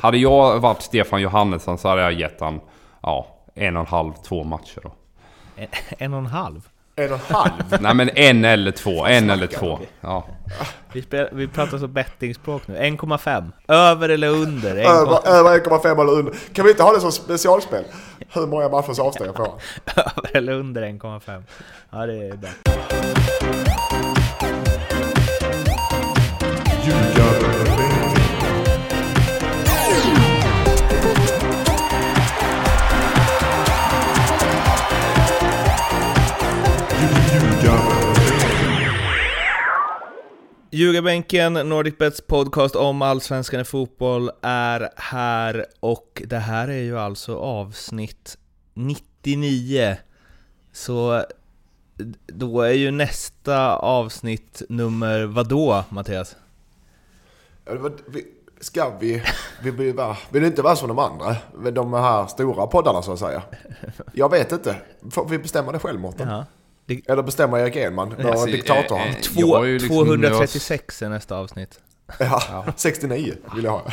Hade jag varit Stefan Johannesson så hade jag gett han, ja, en och en halv, två matcher då. En, en och en halv? En och en halv? Nej men en eller två, en eller två. Ja. Vi, spel, vi pratar så bettingspråk nu. 1,5. Över eller under? 1,5. Över över 1,5 eller under. Kan vi inte ha det som specialspel? Hur många matchers avsteg får han? Över eller under 1,5. Ja, det är bra. Ljugarbänken, NordicBets podcast om Allsvenskan i fotboll är här och det här är ju alltså avsnitt 99. Så då är ju nästa avsnitt nummer vadå, Mattias? Ska vi, vi vill, vara, vill inte vara som de andra, de här stora poddarna så att säga. Jag vet inte. Får vi bestämma det själv Mårten? Ja. Eller bestämmer Erik Enman, vår Alltså, diktator eh, eh, Två, liksom- 236 är nästa avsnitt. Ja, 69 vill jag ha.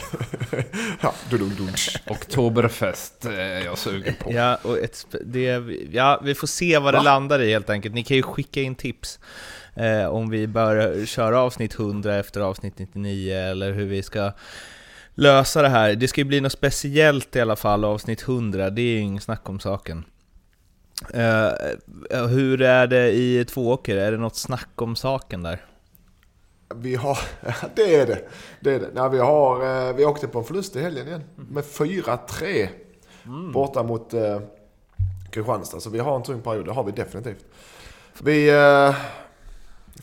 ja, dudung, dudung. Oktoberfest eh, är jag sugen på. Ja, och ett, det, ja, vi får se vad det Va? landar i helt enkelt. Ni kan ju skicka in tips eh, om vi bör köra avsnitt 100 efter avsnitt 99 eller hur vi ska lösa det här. Det ska ju bli något speciellt i alla fall, avsnitt 100, det är ju ingen snack om saken. Eh, hur är det i Tvååker? Är det något snack om saken där? Vi har, det är det. det, är det. Nej, vi, har, eh, vi åkte på en förlust i helgen igen. Med 4-3 borta mot eh, Kristianstad. Så vi har en tung period, det har vi definitivt. Vi eh,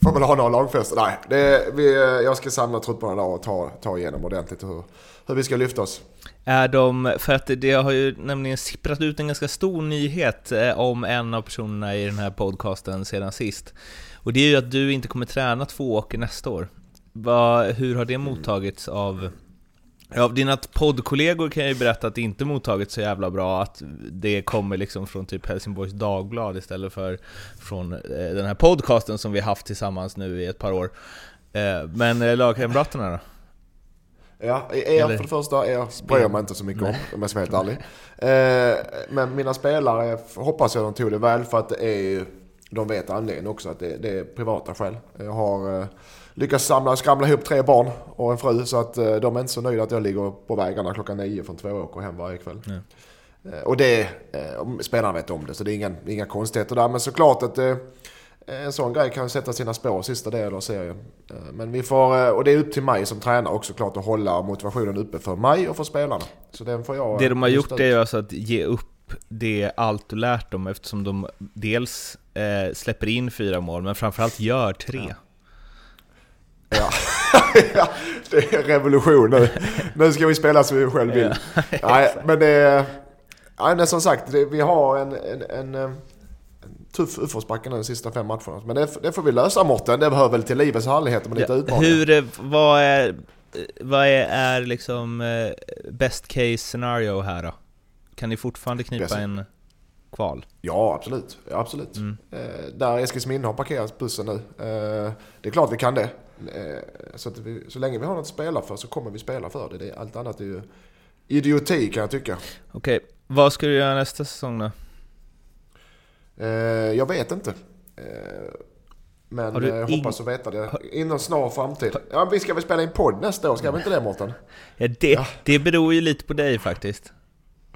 får väl ha några lagfester. Nej, det, vi, eh, jag ska samla trupperna där och ta, ta igenom ordentligt hur, hur vi ska lyfta oss. Är de, för att det- har ju nämligen sipprat ut en ganska stor nyhet eh, om en av personerna i den här podcasten sedan sist. Och det är ju att du inte kommer träna två åker nästa år. Va, hur har det mottagits av... Av dina poddkollegor kan jag ju berätta att det inte mottagits så jävla bra, att det kommer liksom från typ Helsingborgs Dagblad istället för från eh, den här podcasten som vi haft tillsammans nu i ett par år. Eh, Men eh, lagkamraterna då? Ja, er Eller- för det första, er bryr jag mig inte så mycket om om jag ska vara helt ärlig. Men mina spelare hoppas jag de tog det väl för att det är ju, de vet anledningen också att det, det är privata skäl. Jag har lyckats samla, skramla ihop tre barn och en fru så att eh, de är inte så nöjda att jag ligger på vägarna klockan nio från två och hem varje kväll. Ja. Eh, och det, eh, spelarna vet om det så det är inga, inga konstigheter där. Men såklart att en sån grej kan sätta sina spår sista delen av serien. Men vi får, och det är upp till mig som tränare också klart att hålla motivationen uppe för mig och för spelarna. Så den får jag Det de har gjort lyfta är ut. ju alltså att ge upp det allt du lärt dem eftersom de dels eh, släpper in fyra mål, men framförallt gör tre. Ja. ja, det är revolution nu. Nu ska vi spela som vi själv vill. Nej, men det är... Nej, men som sagt, det, vi har en, en, en, eh, en tuff uppförsbacke nu de sista fem matcherna. Men det, det får vi lösa Mårten. Det behöver väl till livets härligheter med lite Ja, utmaningar. hur, eh, vad är, vad är, är liksom eh, best case scenario här då? Kan ni fortfarande knipa Bäst- en kval? Ja, absolut. Ja, absolut. Mm. Eh, där Eskilsminne har parkerat bussen nu. Eh, det är klart vi kan det. Eh, så, vi, så länge vi har något att spela för så kommer vi spela för det. det allt annat är ju idioti kan jag tycka. Okej, vad ska du göra nästa säsong då? Eh, jag vet inte. Eh, men jag hoppas att veta det inom snar framtid. Ja, vi ska väl spela in podd nästa år, ska vi inte det Mårten? Ja, det, det beror ju lite på dig faktiskt.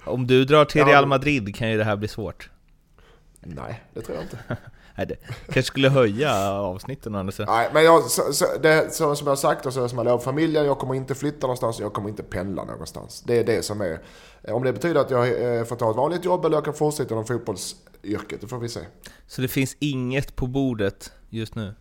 Om du drar till Ja, Real Madrid kan ju det här bli svårt. Nej, det tror jag inte. Nej, det kanske skulle höja avsnitten å andra sidan. Nej, men jag, så, så, det, så, som jag har sagt och så som jag lovat familjen, jag kommer inte flytta någonstans, jag kommer inte pendla någonstans. Det är det som är... Om det betyder att jag eh, får ta ett vanligt jobb eller jag kan fortsätta inom fotbollsyrket, det får vi se. Så det finns inget på bordet just nu?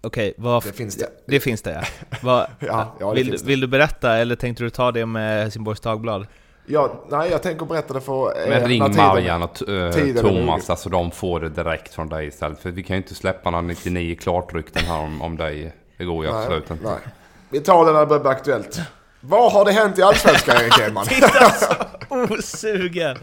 Okej, vad... Det finns det. Det finns det ja. Vad, Ja, ja, det vill, vill du berätta eller tänkte du ta det med Helsingborgs Dagblad? Ja, nej, jag tänker berätta det för... eh, Men ring Marian och eh, är Thomas, alltså de får det direkt från dig istället. För vi kan ju inte släppa några 99 klartrykten här om, om dig. Det går ju Nej, absolut inte. nej. Vi tar det när det börjar bli aktuellt. Vad har det hänt i Allsvenskan Erik Edman? Osugen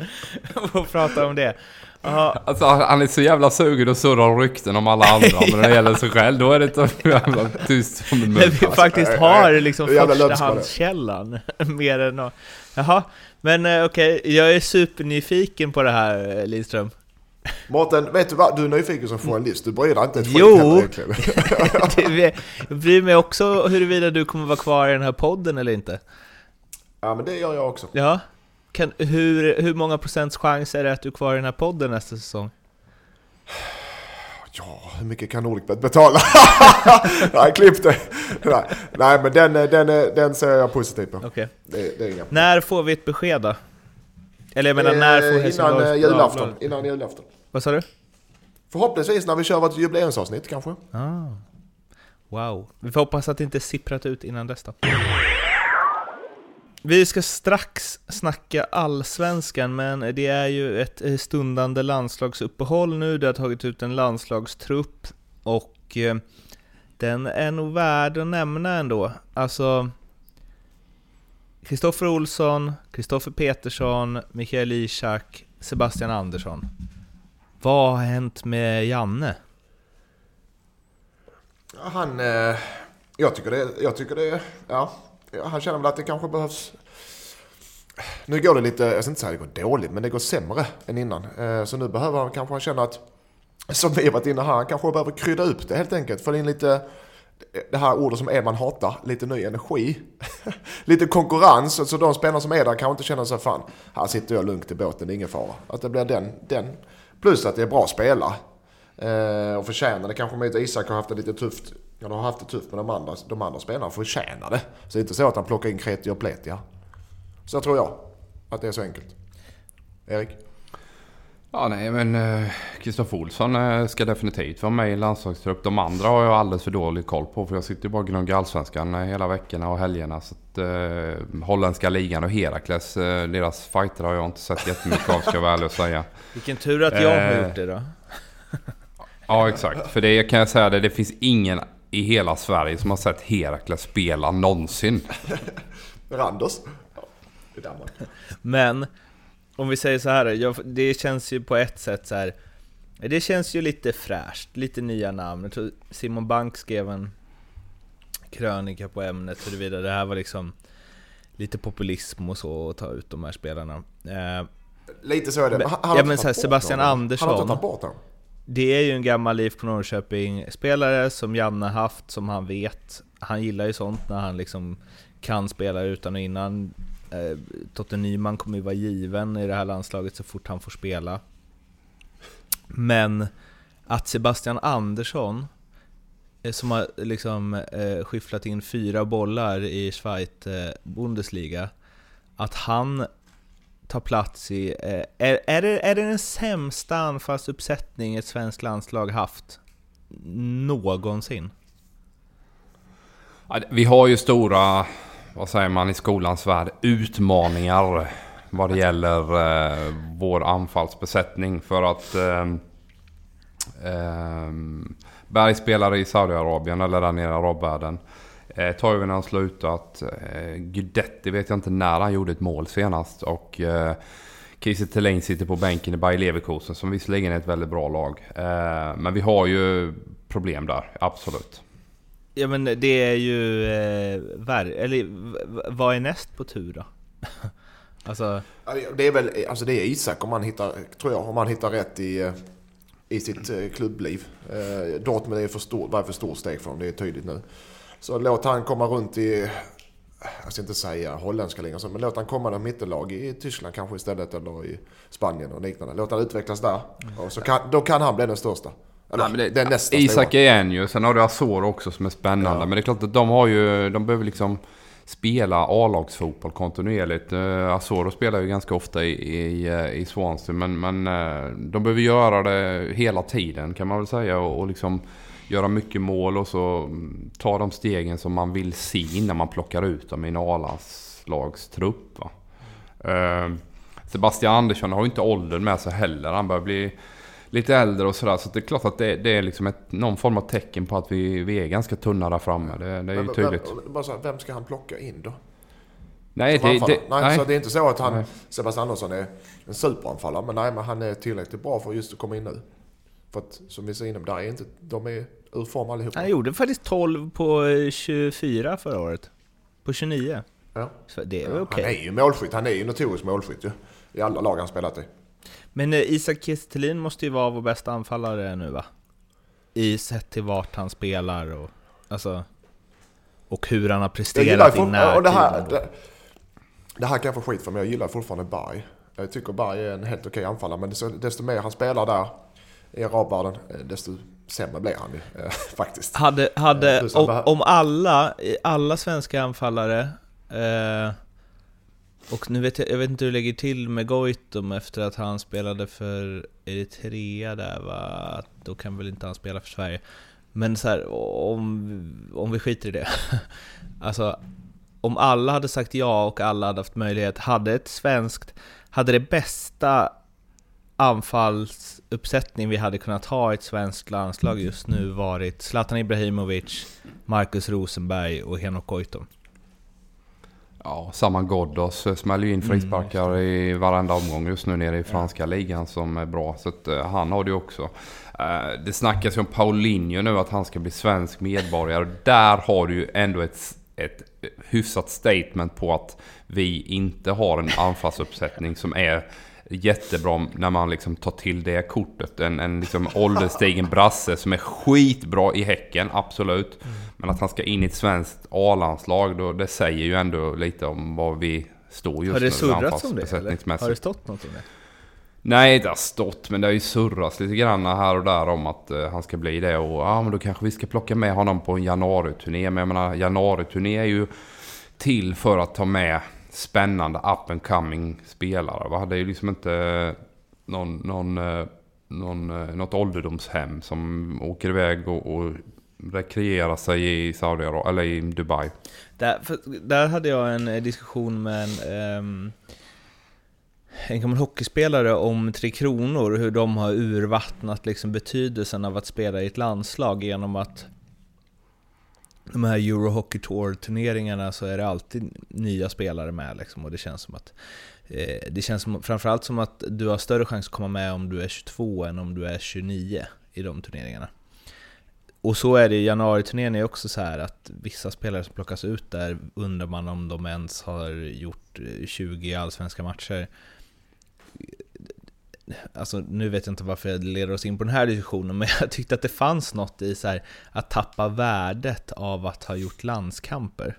att prata om det. Ja, Alltså han är så jävla sugen och surrar rykten om alla andra, men när det gäller sig själv då är det så jävla tyst som en mus. vi faktiskt har liksom på förstahandskällan. Mer än nå- Jaha, men eh, okej, jag är supernyfiken på det här eh, Lidström. Mårten, vet du vad? Du är nyfiken som journalist. Du bryr dig inte ett Jo. Det- Jag bryr mig också huruvida du kommer vara kvar i den här podden eller inte. Ja, men det gör jag också. Ja. Kan, hur, hur många procents chans är det att du är kvar i den här podden nästa säsong? Ja, hur mycket kan Nordicbet betala? Nej, klipp det. Nej, Nej, men den, den, den ser jag positivt på. Okej. Det, det När får vi ett besked då? Eller jag menar, när får Eh, Innan eh, julafton. Innan julafton. Vad sa du? Förhoppningsvis när vi kör vårt jubileumsavsnitt kanske. Ah. Wow. Vi får hoppas att det inte sipprat ut innan dess då. Vi ska strax snacka allsvenskan, men det är ju ett eh, stundande landslagsuppehåll nu. Det har tagit ut en landslagstrupp och eh, den är nog värd att nämna ändå. Alltså, Kristoffer Olsson, Kristoffer Petersson, Mikael Ishak, Sebastian Andersson. Vad har hänt med Janne? Han... Eh, jag tycker det... Jag tycker det... Ja. Han känner väl att det kanske behövs... Nu går det lite... Jag ska inte säga att det går dåligt, men det går sämre än innan. Eh, så nu behöver han kanske känna att... Som vi har varit inne här, han kanske behöver krydda upp det helt enkelt. Få in lite... Det här ordet som Edman hatar, lite ny energi. lite konkurrens, så de spelare som är där kanske inte känner sig fan, här sitter jag lugnt i båten, det är ingen fara. Att det blir den, den. Plus att det är bra spelare. Eh, och förtjänar det kanske med Isak har haft det lite tufft. Han har haft det tufft med de andra, de andra spelarna förtjänar det. Så det är inte så att han plockar in Kreti och Pletia. Så tror jag att det är så enkelt. Erik? Ja, nej men eh, Kristoffer Olsson eh, ska definitivt vara med i landslagstrupp. De andra har jag alldeles för dålig koll på för jag sitter ju bara och gnuggar allsvenskan eh, hela veckorna och helgerna. Så att, eh, holländska ligan och Herakles, eh, deras fighter har jag inte sett jättemycket av ska jag vara ärlig och säga. Vilken tur att jag har Eh. gjort det då. Ja, exakt. För det kan jag säga det, det finns ingen i hela Sverige som har sett Herakles spela någonsin. Danmark. Men, om vi säger så här, jag, det känns ju på ett sätt så här. Det känns ju lite fräscht, lite nya namn. Jag tror Simon Bank skrev en krönika på ämnet huruvida det här var liksom lite populism och så att ta ut de här spelarna. Eh, Lite så är det. Men- Han- ja, men så här, Sebastian. Andersson. Han har inte tagit bort honom. Det är ju en gammal IFK Norrköping-spelare som Janne haft, som han vet. Han gillar ju sånt när han liksom kan spela utan och innan. Eh, Totte Nyman kommer ju vara given i det här landslaget så fort han får spela. Men att Sebastian Andersson, eh, som har liksom eh, skifflat in fyra bollar i Schweiz eh, Bundesliga, att han tar plats i... Eh, är, är, det, är det den sämsta anfallsuppsättning ett svenskt landslag haft någonsin? Vi har ju stora, vad säger man i skolans värld, utmaningar vad det gäller eh, vår anfallsbesättning. För att eh, eh, Berg spelar i Saudiarabien eller där nere i arabvärlden. Eh, Toivonen har slutat. Eh, Guidetti vet jag inte när han gjorde ett mål senast. Och eh, Kiese Thelin sitter på bänken i Bayer Leverkusen som visserligen är ett väldigt bra lag. Eh, men vi har ju problem där, absolut. Ja men det är ju... Eh, värre, eller vad är näst på tur då? alltså... Det är väl alltså det är Isak om man hittar, tror jag, om man hittar rätt i, eh, i sitt eh, klubbliv. Eh, Dortmund är för stor, var för stort steg för honom, det är tydligt nu. Så låt han komma runt i, jag ska inte säga holländska ligan, men låt han komma till mittellag i Tyskland kanske istället eller i Spanien och liknande. Låt han utvecklas där. Och så kan, då kan han bli den största. Eller Nej, men det- den nästa Isak är en ju, sen har du Azor också som är spännande. Ja. Men det är klart att de har ju, de behöver liksom spela A-lagsfotboll kontinuerligt. Uh, Azor spelar ju ganska ofta i, i, eh, i Swansea men, men eh, de behöver göra det hela tiden kan man väl säga. Och, och liksom göra mycket mål och så ta de stegen som man vill se innan man plockar ut dem i en A-lagstrupp. va. Eh, Sebastian Andersson har ju inte åldern med sig heller. Han börjar bli lite äldre och sådär. Så det är klart att det, det är liksom ett, någon form av tecken på att vi, vi är ganska tunna där framme. Det, det är ju tydligt. men- Bara så här, vem ska han plocka in då? Nej, det, det, nej, nej. Så det är inte så att han, Nej. Sebastian Andersson är en superanfallare. Men nej, men han är tillräckligt bra för just att komma in nu. För att som vi ser inom där är inte, de är ur form allihopa. Han gjorde faktiskt 12 på eh, 24 förra året. På 29. Ja. Så det är Ja, okej. Han är ju målskytt, han är ju notorisk målskytt ju. I alla lag han spelat i. Men eh, Isak Kiese måste ju vara vår bästa anfallare nu va? I sett till vart han spelar och alltså... Och hur han har presterat i närtid. det här, det, det här kan jag få skit för, men jag gillar fortfarande Berg. Jag tycker Berg är en helt okej anfallare, men desto, desto mer han spelar där i arabvärlden, eh, desto sämre blir han ju eh, faktiskt. Hade, hade Eh, om, om alla, alla svenska anfallare eh, och nu vet jag, jag vet inte hur det lägger till med Goitom efter att han spelade för Eritrea där va? Då kan väl inte han spela för Sverige. Men så här, om, om vi skiter i det. Alltså, om alla hade sagt ja och alla hade haft möjlighet, hade ett svenskt, hade det bästa anfallsuppsättning vi hade kunnat ha i ett svenskt landslag just nu varit Zlatan Ibrahimovic, Marcus Rosenberg och Henok Goitom. Ja, Saman Ghoddos smäller ju in frisparkar i varenda omgång just nu nere i franska ligan som är bra. Så att, eh, han har det ju också. Eh, det snackas ju om Paulinho nu att han ska bli svensk medborgare. Där har du ju ändå ett, ett hyfsat statement på att vi inte har en anfallsuppsättning som är jättebra när man liksom tar till det kortet. En, en liksom ålderstigen brasse som är skitbra i Häcken, absolut. Men att han ska in i ett svenskt A-landslag, då, det säger ju ändå lite om var vi står just Har det nu surrats om det eller? Har det stått något om det? Nej, det har stått, men det har ju surrats lite grann här och där om att eh, han ska bli det. Och ja, men då kanske vi ska plocka med honom på en januari-turné. Men jag menar, januari-turné är ju till för att ta med spännande up and coming spelare. Va? Det är ju liksom inte eh, någon, någon, eh, någon, eh, något ålderdomshem som åker iväg och, och rekreerar sig i Saudi eller i Dubai. Där, för, där hade jag en diskussion med en, um, en gammal hockeyspelare om Tre Kronor, hur de har urvattnat liksom betydelsen av att spela i ett landslag genom att de här Euro Hockey Tour-turneringarna så är det alltid nya spelare med liksom, och det känns som att eh, det känns som, framförallt som att du har större chans att komma med om du är 22 än om du är 29 i de turneringarna. Och så är det i januariturnén är också så här att vissa spelare som plockas ut där undrar man om de ens har gjort eh, 20 allsvenska matcher. Alltså nu vet jag inte varför jag leder oss in på den här diskussionen, men jag tyckte att det fanns något i så här, att tappa värdet av att ha gjort landskamper.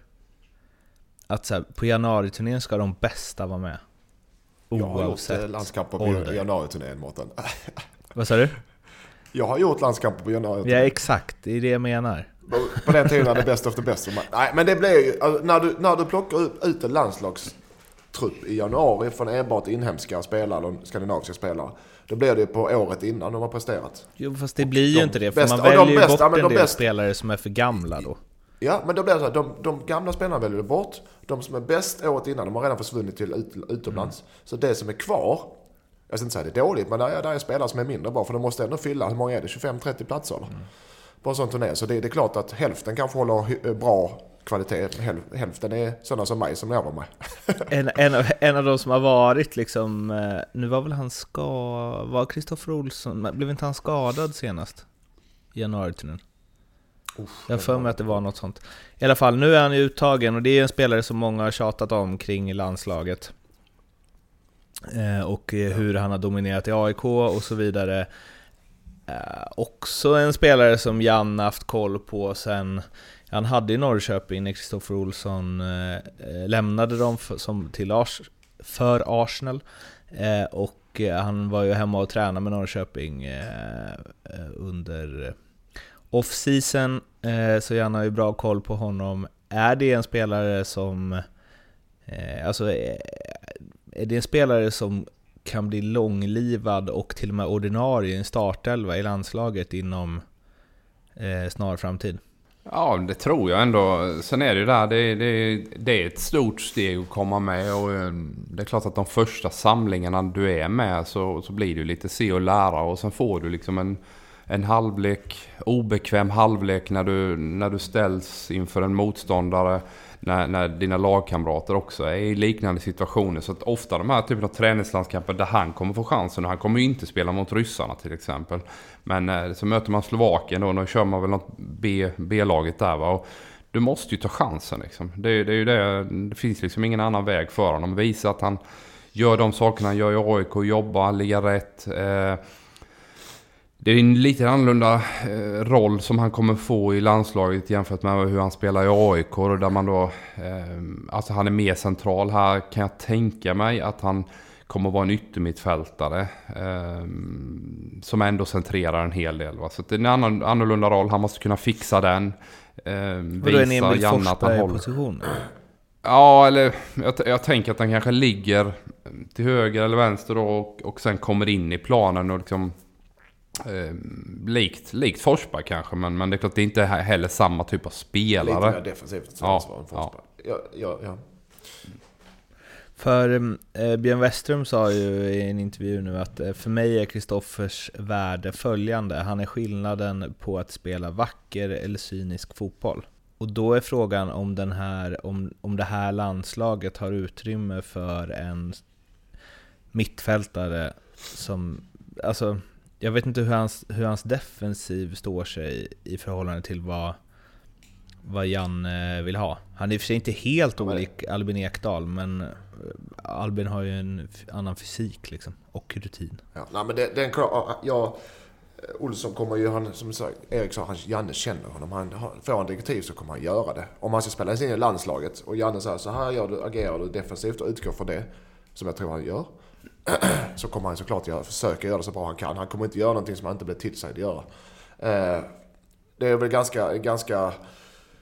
Att så här, på januariturnén ska de bästa vara med. Jag har gjort eh, Oavsett landskamper på januariturnén, Mårten. Vad sa du? Jag har gjort landskamper på Ja januariturnén. exakt, det är det jag menar. På den tiden är det best of the best. Nej, men det blir ju... Alltså, när, du, när du plockar ut- en landslagstrupp i januari från enbart inhemska spelare, och skandinaviska spelare. Då blir det ju på året innan de har presterat. Jo fast det blir ju de inte det, för bästa- man de väljer ju bästa- bort en de del bästa- spelare som är för gamla då. Ja, men då blir det så här, de, de gamla spelarna väljer du bort. De som är bäst året innan, de har redan försvunnit till ut, utomlands. Så det som är kvar, jag ska inte säga det är dåligt, men det är, det är spelare som är mindre bra. För de måste ändå fylla, hur många är det? 25-30 platser eller? På en sån turné. Så det, det är klart att hälften kanske håller bra kvalitet. Häl, hälften är sådana som mig som jag var med. En, en, av, en av de som har varit liksom, eh, nu var väl han ska, var Kristoffer Olsson, blev inte han skadad senast? I januariturnén? Jag har för mig att det var något sånt. I alla fall, nu är han uttagen och det är en spelare som många har tjatat om kring landslaget. Eh, och eh, hur han har dominerat i AIK och så vidare. Eh, också en spelare som Jan haft koll på sen han hade i Norrköping när Kristoffer Olsson eh, eh lämnade dem för, som till Ars, för Arsenal. Eh, och eh, han var ju hemma och tränade med Norrköping eh, eh under off-season. Eh, så Jan har ju bra koll på honom. Är det en spelare som... Eh, alltså, är det en spelare som kan bli långlivad och till och med ordinarie i en startelva i landslaget inom eh, snar framtid? Ja, det tror jag ändå. Sen är det ju där, det, det, det är ett stort steg att komma med och eh, det är klart att de första samlingarna du är med så, så blir det ju lite se och lära och sen får du liksom en, en halvlek, obekväm halvlek när du, när du ställs inför en motståndare när, när dina lagkamrater också är i liknande situationer. Så att ofta de här typen av träningslandskamper där han kommer få chansen. Och han kommer ju inte spela mot ryssarna till exempel. Men eh, så möter man Slovakien då. Då kör man väl något B, B-laget där va. Och du måste ju ta chansen liksom. Det, det är ju det. Det finns liksom ingen annan väg för honom. Visa att han gör de sakerna han gör i AIK. Jobba, ligga rätt. Eh, det är en lite annorlunda eh, roll som han kommer få i landslaget jämfört med hur han spelar i AIK. Där man då, eh, alltså han är mer central. Här kan jag tänka mig att han kommer vara en yttermittfältare. Eh, som ändå centrerar en hel del. Va? Så det är en annan, annorlunda roll. Han måste kunna fixa den. Eh, visa är en Emil Forsberg-position? Ja, eller jag, jag, tänker att han kanske ligger till höger eller vänster då och, och sen kommer in i planen och liksom Eh, likt, likt Forsberg kanske, men, men det är klart det är inte heller samma typ av spelare. Lite mer defensivt ja, än Forsberg. Ja. Ja, ja, För eh, Björn Westrum sa ju i en intervju nu att eh, för mig är Kristoffers värde följande. Han är skillnaden på att spela vacker eller cynisk fotboll. Och då är frågan om, den här, om, om det här landslaget har utrymme för en mittfältare som, alltså jag vet inte hur hans, hur hans defensiv står sig i förhållande till vad, vad Janne vill ha. Han är i och för sig inte helt olik Albin Ekdal, men eh, Albin har ju en annan fysik liksom, och rutin. Ja, nej, men det, den, jag, eh, Olsson kommer ju, han, som sagt, Erik sa, han, Janne känner honom. Han får han direktiv så kommer han göra det. Om han ska spela in i landslaget och Janne säger så här gör du, agerar du defensivt och utgår från det, som jag tror han gör så kommer han såklart göra, försöka göra det så bra han kan. Han kommer inte göra någonting som han inte blir tillsagd att göra. Eh, det är väl ganska, ganska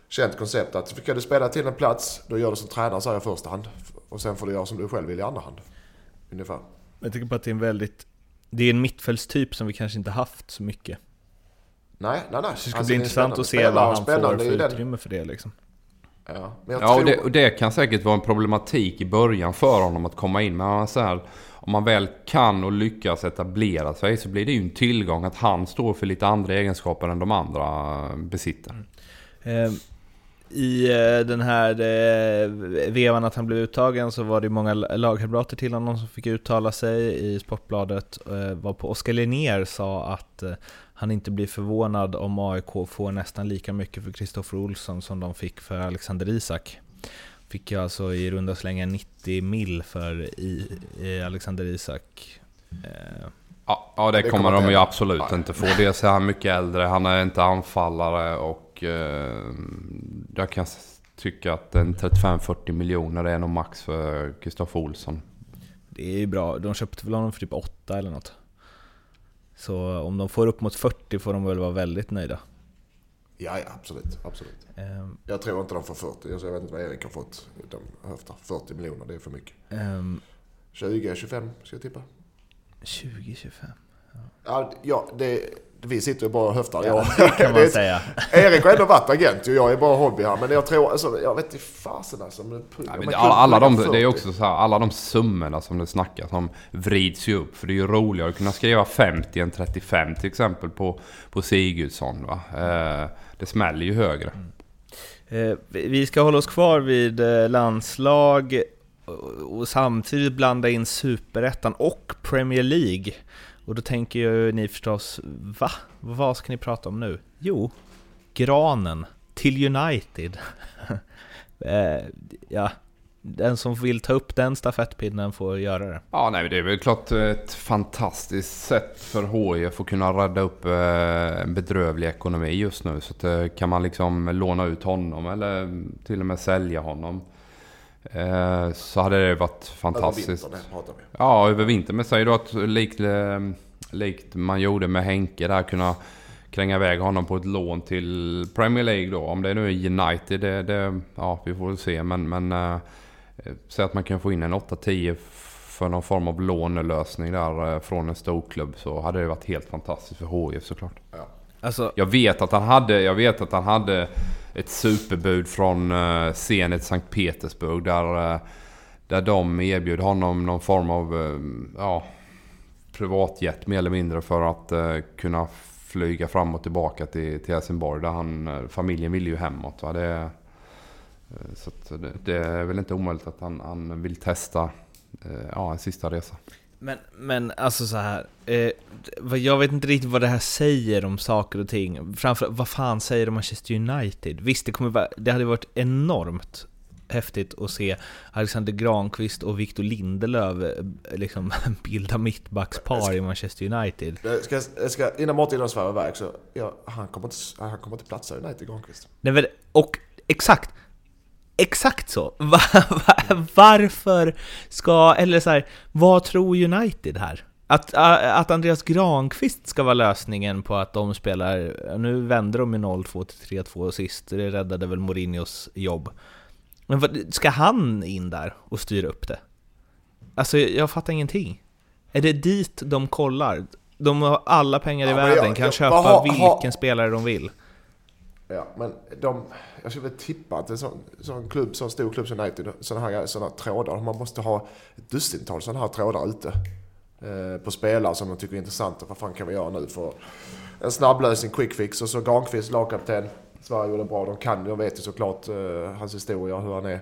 känt koncept att ska du spela till en plats, då gör du som tränaren säger i första hand. Och sen får du göra som du själv vill i andra hand. Ungefär. Jag tycker på att det är en väldigt... Det är en mittfältstyp som vi kanske inte haft så mycket. Nej, nej, nej. Så det ska alltså, bli intressant att se vad han får för utrymme för det liksom. Ja, ja tror... och, det, och, det, kan säkert vara en problematik i början för honom att komma in. Men så här, om man väl kan och lyckas etablera sig så blir det ju en tillgång att han står för lite andra egenskaper än de andra besitter. Mm. I eh, den här eh, vevan att han blev uttagen så var det många lagkamrater till honom som fick uttala sig i Sportbladet. Eh, var på Oskar Linnér sa att han inte blir förvånad om AIK får nästan lika mycket för Kristoffer Olsson som de fick för Alexander Isak. Fick jag alltså i runda slängen 90 mil för i, i Alexander Isak. Eh. Ja, ja, det, det kommer de ju absolut ja. inte få. Dels är han mycket äldre, han är inte anfallare och eh, jag kan tycka att en 35-40 miljoner är nog max för Kristoffer Olsson. Det är ju bra. De köpte väl honom för typ 8 eller något. Så om de får upp mot 40 får de väl vara väldigt nöjda. Ja, ja absolut. absolut. Um, jag tror inte de får 40. Jag vet inte vad Erik har fått. De höftar 40 miljoner, det är för mycket. Um, 20, 25 ska jag tippa. 20, 25? Ja, ja det, vi sitter ju bara och höftar. Ja, det kan man säga. Erik har ändå varit agent och jag är bara hobby här. Men jag tror, alltså, jag vet inte fasen alltså. Men, Nej, alla, alla de, det är också så här, alla de summorna som det snackas om vrids ju upp. För det är ju roligare att kunna skriva 50 än 35 till exempel på, på Sigurdsson. Va? Eh, det smäller ju högre. Mm. Eh, vi ska hålla oss kvar vid eh, landslag och samtidigt blanda in superettan och Premier League. Och då tänker ju ni förstås, va? Vad ska ni prata om nu? Jo, granen till United. eh, ja, den som vill ta upp den stafettpinnen får göra det. Ja, nej, det är väl klart ett fantastiskt sätt för HIF att kunna rädda upp eh, en bedrövlig ekonomi just nu. Så att, eh, kan man liksom låna ut honom eller till och med sälja honom. Eh, så hade det varit fantastiskt. Över vintern pratar vi. Ja, över vintern. Men säg då att likt, likt man gjorde med Henke där kunna kränga iväg honom på ett lån till Premier League då. Om det nu är United, det, det ja vi får väl se. Men, men säg att man kan få in en 8-10 för någon form av lånelösning där äh, från en storklubb så hade det varit helt fantastiskt för HIF såklart. Ja. Alltså, jag, vet att han hade, jag vet att han hade ett superbud från uh, Zenit Sankt Petersburg där, uh, där de erbjöd honom någon form av uh, ja, privatjet mer eller mindre för att uh, kunna flyga fram och tillbaka till, till Helsingborg. Där han, familjen ville ju hemåt. Va? Det, Eh, Så att det, det är väl inte omöjligt att han, han vill testa eh, ja, en sista resa. Men, men alltså så här. Eh, jag vet inte riktigt vad det här säger om saker och ting. Framför vad fan säger det om Manchester United? Visst, det, kommer vara, det hade varit enormt häftigt att se Alexander Granqvist och Victor Lindelöf eh, liksom bilda mittbackspar i Manchester United. Jag ska, jag ska, innan Martin svävar iväg så, ja, han kommer inte, han kommer inte platsa i United, Granqvist. Nej, men, och exakt, exakt så. Va, va, varför ska, eller så här, vad tror United här? Att, att Andreas Granqvist ska vara lösningen på att de spelar, nu vände de med 0-2 till 3-2 sist, det räddade väl Mourinhos jobb. Men vad, ska han in där och styra upp det? Alltså jag, fattar ingenting. Är det dit de kollar? De har alla pengar i Ja, världen, jag- kan jag- köpa har- vilken spelare de vill. Ja, men de, jag skulle väl tippa att en sån, sån klubb, sån stor klubb som United, sådana här, såna här trådar, man måste ha ett dussintal sådana här trådar ute. Eh, på spelare som de tycker är intressanta. Vad fan kan vi göra nu för en snabblösning, quick fix. Och så Granqvist, lagkapten. Sverige gjorde bra. De kan, de vet ju såklart eh, hans historia, hur han är.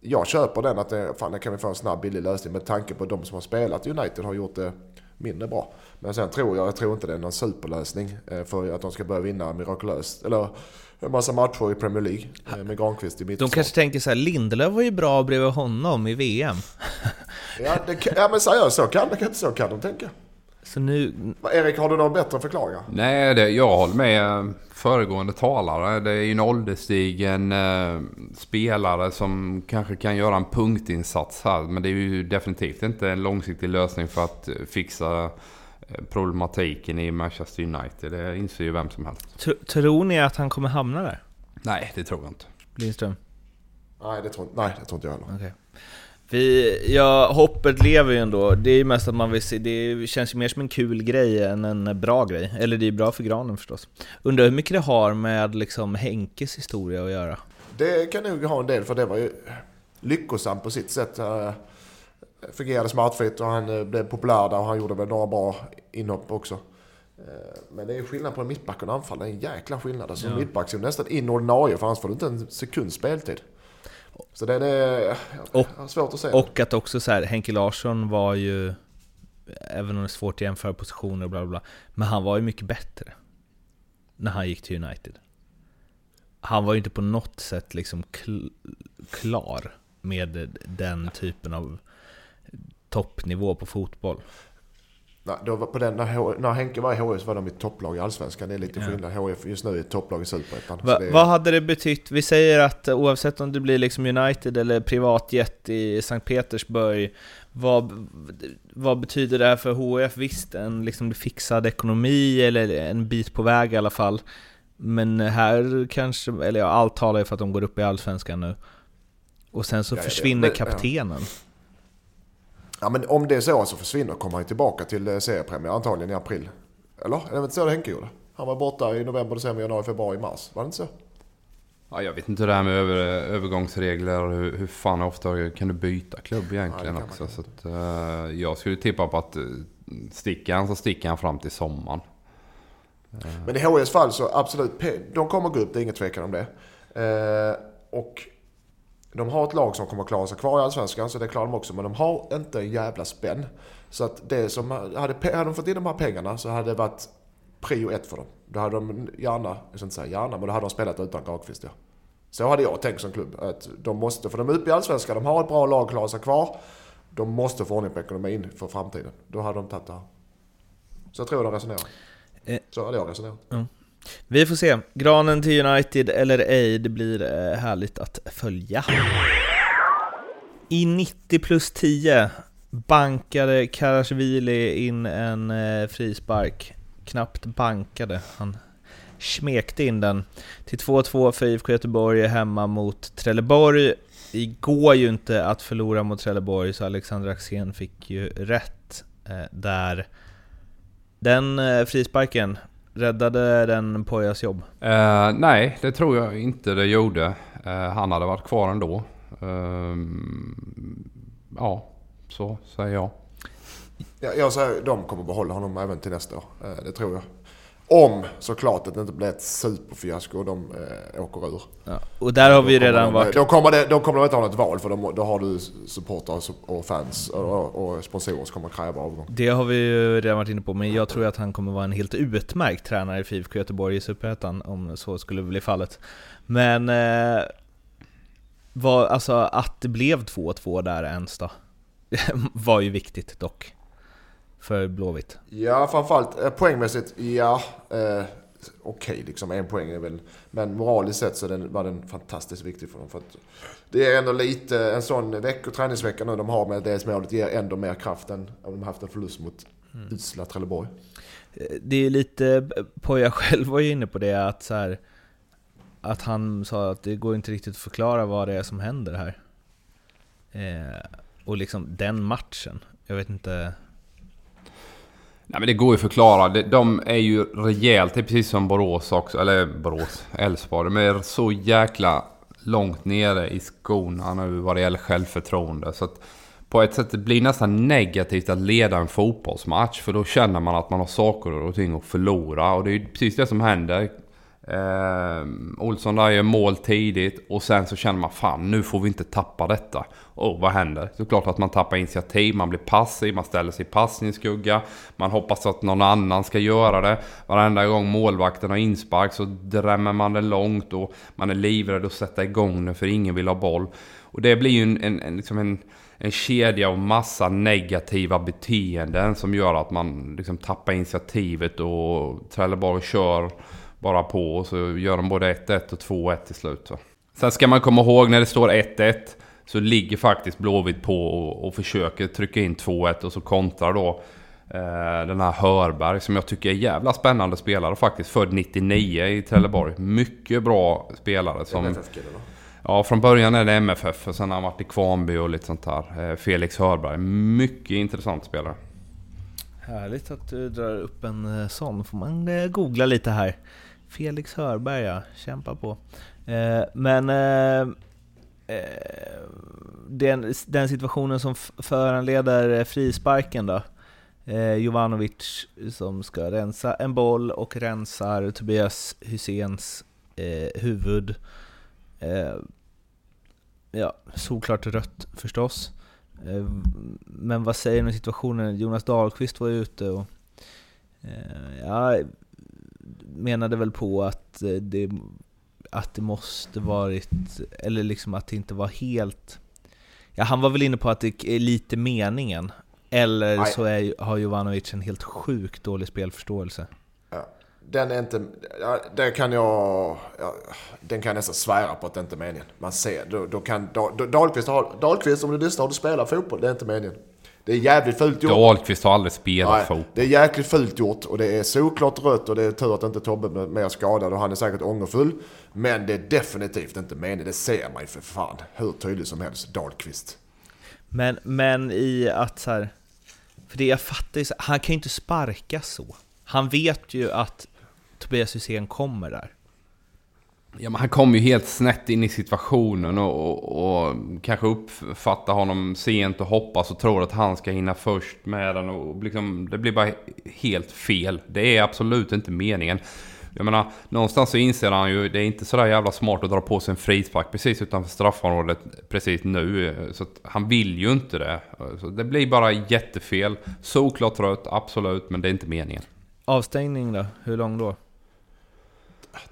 Jag köper den att det, fan, det kan vi få en snabb, billig lösning med tanke på de som har spelat i United har gjort det mindre bra. Men sen tror jag, jag tror inte det är någon superlösning eh, för att de ska börja vinna mirakulöst. Eller en massa matcher i Premier League eh, med Granqvist i mitt De kanske tänker så här, Lindelöf var ju bra bredvid honom i VM. ja, det, ja men seriöst, så kan, det, så kan de tänka. Så nu... Erik, har du någon bättre förklaring? Nej, det, jag håller med eh, föregående talare. Det är ju en ålderstigen eh, spelare som kanske kan göra en punktinsats här. Men det är ju definitivt inte en långsiktig lösning för att fixa problematiken i Manchester United. Det inser ju vem som helst. Tr- tror ni att han kommer hamna där? Nej, det tror jag inte. Lindström? Nej, det tror, nej, det tror inte jag heller. Okej. Vi, ja, hoppet lever ju ändå. Det är ju mest att man vill se, det känns ju mer som en kul grej än en bra grej. Eller det är bra för granen förstås. Undrar hur mycket det har med liksom Henkes historia att göra. Det kan nog ha en del, för det var ju lyckosamt på sitt sätt. Fungerade smärtfritt och han eh, blev populär där och han gjorde väl några bra inhopp också. Eh, Men det är skillnad på en mittback och en anfall. Det är en jäkla skillnad. Alltså, Ja. Mittback är nästan in ordinarie för annars får du inte en sekunds speltid. Så det är Och- svårt att säga. Och att också så här, Henke Larsson var ju, även om det är svårt att jämföra positioner och bla bla bla, men han var ju mycket bättre när han gick till United. Han var ju inte på något sätt liksom kl- klar med den typen av toppnivå på fotboll. Nej, då var på den, när, H- när Henke var i HIF så var de i topplag i Allsvenskan. Det är lite Ja. skillnad. HIF just nu är ett topplag i Superettan. Va, är- Vad hade det betytt? Vi säger att eh, oavsett om det blir liksom United eller privatjet i Sankt Petersburg, vad, vad betyder det här för HF? Visst, en liksom fixad ekonomi eller en bit på väg i alla fall. Men här kanske, eller ja, allt talar ju för att de går upp i Allsvenskan nu. Och sen så Ja, ja, det- försvinner men- ja. Ja men om det är så så försvinner kommer han tillbaka till eh, seriepremiär antagligen i april. Eller? Är det inte så det Henke gjorde? Han var borta i november, december, januari, februari, mars. Var det inte så? Ja, jag vet inte det här med över, övergångsregler och hur, hur fan ofta kan du byta klubb egentligen Ja, också. Så att, eh, jag skulle tippa på att uh, sticker han så sticker han fram till sommaren. Men i HIFs fall så absolut, de kommer gå upp, det är ingen tvekan om det. Eh, och de har ett lag som kommer klara sig kvar i Allsvenskan, så det klarar de också. Men de har inte en jävla spänn. Så att det som, hade, hade de fått in de här pengarna så hade det varit prio ett för dem. Då hade de gärna, jag ska inte säga gärna, men då hade de spelat utan Granqvist ja. Så hade jag tänkt som klubb. Att de måste, för de är uppe i Allsvenskan, de har ett bra lag, klarar sig kvar. De måste få ordning på ekonomin för framtiden. Då hade de tagit det här. Så jag tror de resonerar. Eh. Så hade jag resonerat. Vi får se. Granen till United eller ej, det blir eh, härligt att följa. I 90 plus 10 bankade Karasjvili in en eh, frispark. Knappt bankade, han smekte in den. Till 2-2 för IFK Göteborg hemma mot Trelleborg. Det går ju inte att förlora mot Trelleborg, så Alexander Axén fick ju rätt eh, där. Den frisparken, räddade den Pojas jobb? Eh, nej, det tror jag inte det gjorde. Eh, han hade varit kvar ändå. Ehm, ja, så säger jag. Ja, jag säger de kommer behålla honom även till nästa år. Eh, Det tror jag. Om såklart att det inte blir ett superfiasko och de eh, åker ur. Ja. Och där har vi redan de, varit... Då kommer, det, då kommer de inte ha något val för de, då har du supportrar och fans och, och sponsorer som kommer kräva avgång. Det har vi ju redan varit inne på, men jag tror att han kommer vara en helt utmärkt tränare för IFK Göteborg i Superettan, om så skulle bli fallet. Men... Eh, var, alltså att det blev 2-2 där ens då, var ju viktigt dock. För Blåvitt. Ja, framförallt eh, poängmässigt, ja. Eh, Okej, okay, liksom en poäng är väl... Men moraliskt sett så den, var den fantastiskt viktig för dem. För att det är ändå lite, en sån veck träningsvecka nu de har med det målet ger ändå mer kraft än om de haft en förlust mot mm. usla Trelleborg. Eh, det är lite, Poja själv var ju inne på det, att så här, att han sa att det går inte riktigt att förklara vad det är som händer här. Eh, och liksom den matchen, jag vet inte... Nej men det går ju att förklara. De är ju rejält, det är precis som Borås också, eller Borås, Elfsborg. De är så jäkla långt nere i skorna nu vad det gäller självförtroende. Så att på ett sätt det blir nästan negativt att leda en fotbollsmatch. För då känner man att man har saker och ting att förlora. Och det är ju precis det som händer. Eh, Olsson där gör mål tidigt och sen så känner man fan nu får vi inte tappa detta. Och vad händer? Såklart att man tappar initiativ, man blir passiv, man ställer sig i passningsskugga. Man hoppas att någon annan ska göra det. Varenda gång målvakten har inspark så drämmer man det långt och man är livrädd att sätta igång det för ingen vill ha boll. Och det blir ju en, en, en, liksom en, en kedja av massa negativa beteenden som gör att man liksom tappar initiativet och Trelleborg kör bara på och så gör de både 1-1 och 2-1 till slut. Va? Sen ska man komma ihåg när det står 1-1 så ligger faktiskt Blåvitt på och, och försöker trycka in 2-1 och så kontrar då eh, den här Hörberg som jag tycker är jävla spännande spelare faktiskt. Född 99 i Trelleborg. Mycket bra spelare. Som, Ja, från början är det MFF och sen har han varit i Kvarnby och lite sånt där. Eh, Felix Hörberg. Mycket intressant spelare. Härligt att du drar upp en eh, sån. Får man googla lite här. Felix Hörberg ja, kämpa på. Eh, men eh, eh den, den, situationen som föranleder frisparken då. Eh, Jovanovic som ska rensa en boll och rensar Tobias Hyséns eh, huvud. Eh, ja, såklart rött förstås. Eh, men vad säger ni om situationen? Jonas Dahlqvist var ute och eh, ja, menade väl på att eh, det, att det måste varit, eller liksom att det inte var helt... Ja, han var väl inne på att det är lite meningen. Eller Nej. så är, har Jovanovic en helt sjukt dålig spelförståelse. Ja, den är inte... Ja, det kan jag... Ja, den kan jag nästan svära på att det inte är meningen. Man ser, då, då kan Dahlqvist, Dahlqvist om du lyssnar och du spelar fotboll, det är inte meningen. Det är jävligt fult gjort. Dahlqvist har aldrig spelat Nej, fotboll. Det är jäkligt fult gjort och det är såklart rött och det är tur att inte Tobbe är mer skadad och han är säkert ångerfull. Men det är definitivt inte meningen. Det ser man ju för fan hur tydligt som helst. Dahlqvist. Men, men i att så här, För det jag fattar är så, han kan ju inte sparka så. Han vet ju att Tobias Hysén kommer där. Ja, men han kom ju helt snett in i situationen och, och, och, kanske uppfattar honom sent och hoppas och tror att han ska hinna först med den. Och liksom, det blir bara helt fel. Det är absolut inte meningen. Jag menar, någonstans så inser han ju, det är inte sådär jävla smart att dra på sig en frispark precis utanför straffområdet precis nu. Så att han vill ju inte det. Så det blir bara jättefel. Såklart rött, absolut, men det är inte meningen. Avstängning då? Hur lång då?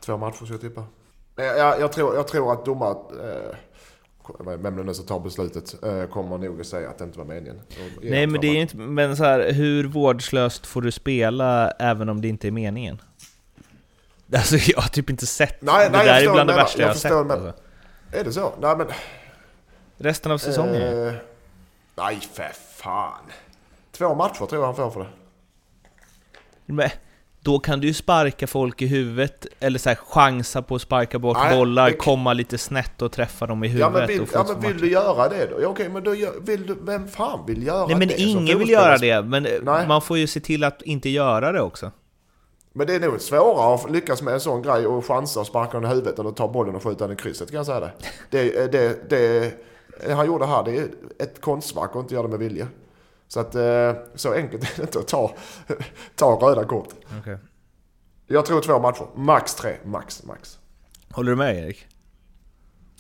Två matcher ska jag tippa. Jag, jag, tror, jag tror att domaren, eh, vem det nu som tar beslutet, eh, kommer nog att säga att det inte var meningen. Nej men det är inte, men så här, hur vårdslöst får du spela även om det inte är meningen? Alltså jag har typ inte sett nej, det nej, där är bland det värsta jag, jag har sett. Alltså. Är det så? Nej men... Resten av säsongen? Eh, nej för fan. Två matcher tror jag han får för det. Men, då kan du ju sparka folk i huvudet, eller så här, chansa på att sparka bort Nej, bollar, men... komma lite snett och träffa dem i huvudet. Ja men vill, ja, men vill du göra det då? Ja, okej, men då vill du, vem fan vill göra Nej men det? ingen vill göra det, men Nej. man får ju se till att inte göra det också. Men det är nog svårare att lyckas med en sån grej och chansa och sparka den i huvudet än att ta bollen och skjuta den i krysset kan jag säga det. Det, det, det, det han gjorde här, det är ett konstverk och inte göra det med vilja. Så att eh, så enkelt är det inte att ta, ta röda kort. Okay. Jag tror två matcher. Max tre. Max, max. Håller du med Erik?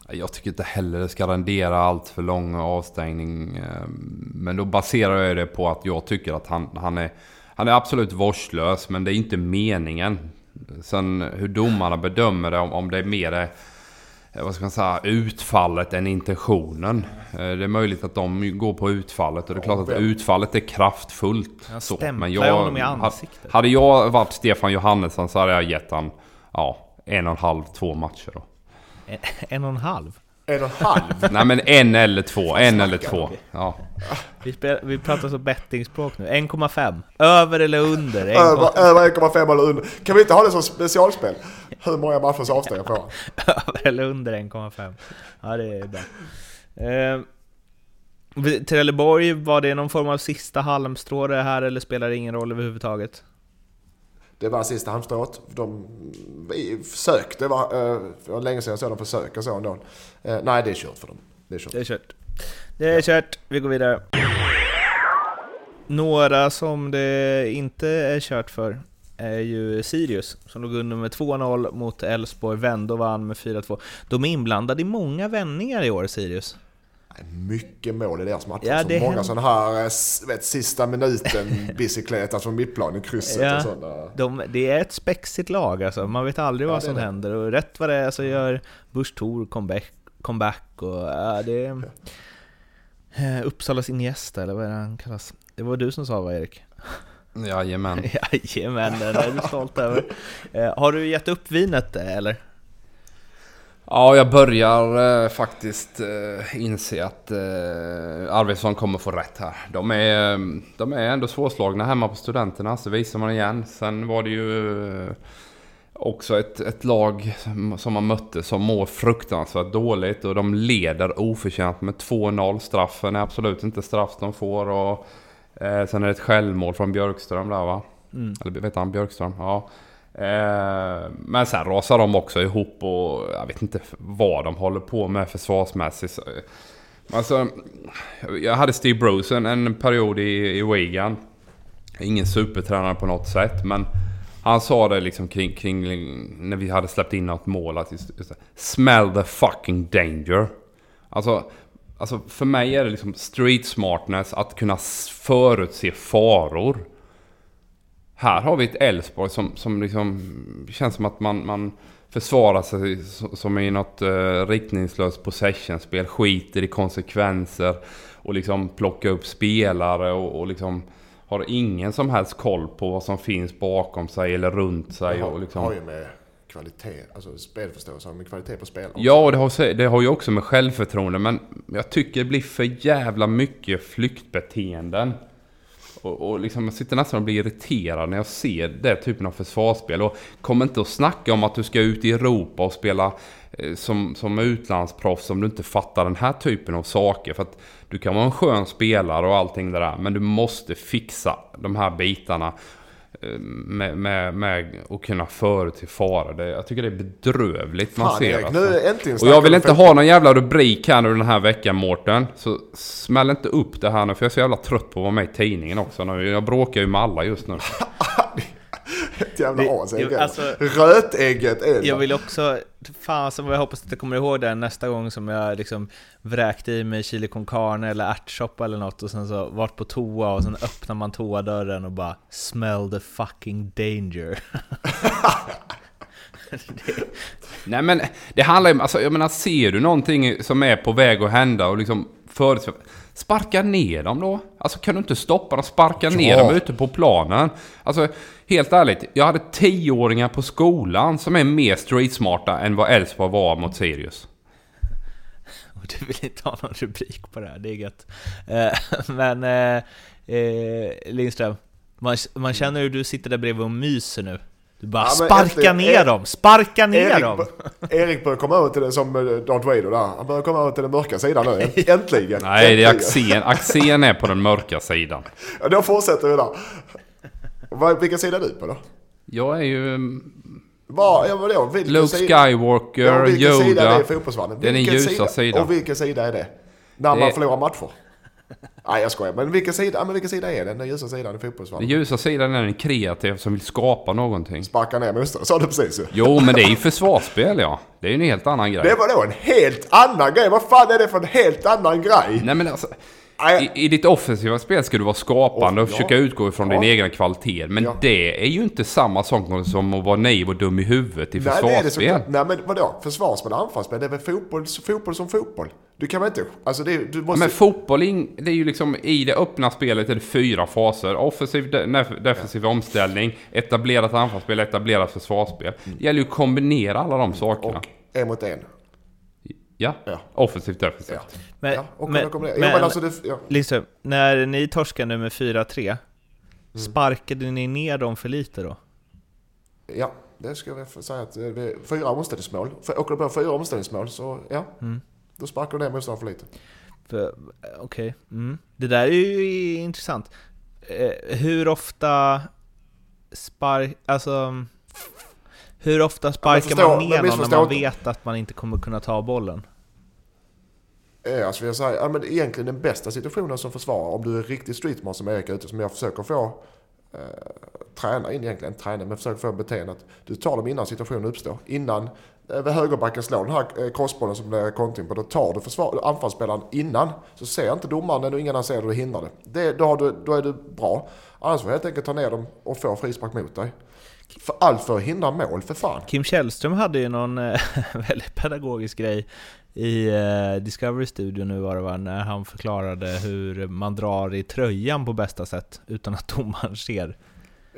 Jag tycker inte heller det ska rendera allt för lång avstängning. eh, Men då baserar jag det på att jag tycker att han, han, är, han är absolut vårdslös, men det är inte meningen. Sen hur domarna bedömer det, om, om det är mer det, vad ska man säga, utfallet än intentionen. Eh, Det är möjligt att de går på utfallet och det är klart att utfallet är kraftfullt. Han så. stämplar honom i ansiktet. Hade jag varit Stefan Johannesson så hade jag gett han ja, en och en halv, två matcher då. En, en och en halv? En och en halv. Nej men en eller två, en eller två. vi? Ja. Vi, spel, vi pratar så bettingspråk nu. 1,5. Över eller under? 1,5. Över över 1,5 eller under. Kan vi inte ha det som specialspel? Hur många matchers avstängning får han? Över eller under 1,5. Ja, det är bra. Eh, Trelleborg, var det någon form av sista halmstrå det här eller spelar det ingen roll överhuvudtaget? Det var sista halmstrået. De vi försökte, det var, eh, det var länge sedan jag såg dem försöka så ändå. Eh, nej, det är kört för dem. Det är kört. Det är kört. Det är kört, vi går vidare. Några som det inte är kört för är ju Sirius, som låg under med 2-0 mot Elfsborg, vände och vann med 4-2. De är inblandade i många vändningar i år, Sirius. Mycket mål i deras matcher. Ja, så det många händer. sådana här eh, vet, sista minuten bicykletas från mittplan i krysset Ja. och sådana. De, det är ett spexigt lag alltså, man vet aldrig Ja, vad som det. händer och rätt vad det är så gör Busch Thor comeback, comeback och ja, det är... Eh, Uppsalas Iniesta, eller vad är det han kallas? Det var du som sa va Erik? Jajamän. Jajamän, den är du stolt över. Eh, har du gett upp vinet eller? Ja, jag börjar eh, faktiskt eh, inse att eh, Arvidsson kommer få rätt här. De är, eh, de är ändå svårslagna hemma på Studenterna, så visar man igen. Sen var det ju eh, också ett, ett lag som, som man mötte som mår fruktansvärt dåligt och de leder oförtjänt med 2-0. Straffen är absolut inte straff de får och eh, sen är det ett självmål från Björkström där va? Mm. Eller vet han Björkström? Ja. Eh, men sen rasar de också ihop och jag vet inte vad de håller på med försvarsmässigt. Eh, alltså, jag hade Steve Bruce en, en period i, i Wigan. Ingen supertränare på något sätt men han sa det liksom kring, kring när vi hade släppt in något mål att just, just Smell the fucking danger. Alltså, alltså för mig är det liksom street smartness att kunna förutse faror. Här har vi ett Elfsborg som, som liksom känns som att man, man försvarar sig som i något uh, riktningslöst possessionspel. Skiter i konsekvenser och liksom plockar upp spelare och, och liksom har ingen som helst koll på vad som finns bakom sig eller runt sig. har, Och liksom, har ju med kvalitet, alltså spelförståelse, med kvalitet på spel. Ja, och det har, det har ju också med självförtroende, men jag tycker det blir för jävla mycket flyktbeteenden. Och, och liksom, jag sitter nästan och blir irriterad när jag ser den typen av försvarsspel. Och kom inte och snacka om att du ska ut i Europa och spela eh, som, som utlandsproffs om du inte fattar den här typen av saker. För att du kan vara en skön spelare och allting det där, men du måste fixa de här bitarna med, med, med att kunna förutse fara. Det, jag tycker det är bedrövligt man Fan ser. Erik, alltså. nu äntligen Och jag vill vi inte ha någon jävla rubrik här nu den här veckan Mårten. Så smäll inte upp det här nu för jag är så jävla trött på att vara med i tidningen också nu. Jag bråkar ju med alla just nu. Ett jävla as, alltså- Rötägget är det. Jag vill också, fan som jag hoppas att jag kommer ihåg den nästa gång som jag liksom vräkte i mig chili con carne eller ärtsoppa eller något och sen så vart på toa och sen öppnar man toadörren och bara Smell the fucking danger. Nej men det handlar ju alltså jag menar ser du någonting som är på väg att hända och liksom förutse... Sparka ner dem då. Alltså kan du inte stoppa dem? Sparka ner Ja. dem ute på planen. Alltså helt ärligt, jag hade tioåringar på skolan som är mer streetsmarta än vad Elfsborg var mot Sirius. Och du vill inte ha någon rubrik på det här, det är gött. Eh, Men eh, eh, Lindström, man, man känner hur du sitter där bredvid och myser nu. Du bara Ja, sparka äntligen- ner Erik- dem, sparka ner Erik, dem! Erik börjar komma över till det som eh, Darth Vader där. Han börjar komma över till den mörka sidan nu. Äntligen! Nej, det är. Axén. Axén är på den mörka sidan. Ja, då fortsätter vi där. Vilken sida är du på då? Jag är ju mm, Var, ja, vadå? Vilken Luke sida- Skywalker, Ja, vilken sida är Yoda. det i fotbollsvärlden? Det är den Vilken ljusa sidan. Och vilken sida är det? När Det man är- förlorar matcher? Nej, jag skojar. Men vilken sida, men vilken sida är den? Den ljusa sidan i Den fotbollsvallen? ljusa sidan är den kreativ som vill skapa någonting. Sparka ner motståndaren, sa du precis ju. Jo, men det är ju försvarsspel ja. Det är ju en helt annan grej. Det var då en helt annan grej. Vad fan är det för en helt annan grej? Nej men alltså. I, I ditt offensiva spel ska du vara skapande Och- och försöka utgå ifrån Ja. din egna kvalitet. Men Ja. det är ju inte samma sak som att vara naiv och dum i huvudet i Nej, det är det försvarsspel. Nej, men vadå? Försvarsspel och anfallsspel, det är väl fotboll, fotboll som fotboll? Du kan väl inte... Alltså det, du måste... Men fotboll, det är ju liksom i det öppna spelet är det fyra faser. Offensiv, defensiv omställning, etablerat anfallsspel, etablerat försvarsspel. Det gäller ju att kombinera alla de sakerna. och en mot en. Ja, Ja. offensivt, defensivt. Ja. Men, ja, och men, men, ja, men alltså det... Ja. Lindström, när ni torskade med 4-3, Mm. sparkade ni ner dem för lite då? ja, det ska jag säga att fyra omställningsmål. Åker du på fyra omställningsmål så ja, Mm. Då sparkar du ner motståndaren för lite. Okej. Mm. Det där är ju intressant. Eh, hur ofta spark... Alltså... Hur ofta sparkar förstå- man ner någon när man vet att man inte kommer kunna ta bollen? Eh, Alltså jag säger, ja, men egentligen den bästa situationen som försvarare, om du är riktigt streetmart som Erik är ute, som jag försöker få eh, träna in egentligen, träna, men försök få beteendet. Du tar dem innan situationen uppstår. Innan eh, högerbacken slår den här eh, crossbollen som blir kontring på, då tar du försvar, anfallsspelaren innan. Så ser inte domaren när och ingen annan ser det och hindrar det. det då, har du, då är du bra. Annars får du helt enkelt ta ner dem och få frispark mot dig. För allt för att hindra mål, för fan. Kim Källström hade ju någon eh, väldigt pedagogisk grej i eh, Discovery Studio nu var det va, när han förklarade hur man drar i tröjan på bästa sätt utan att domaren ser.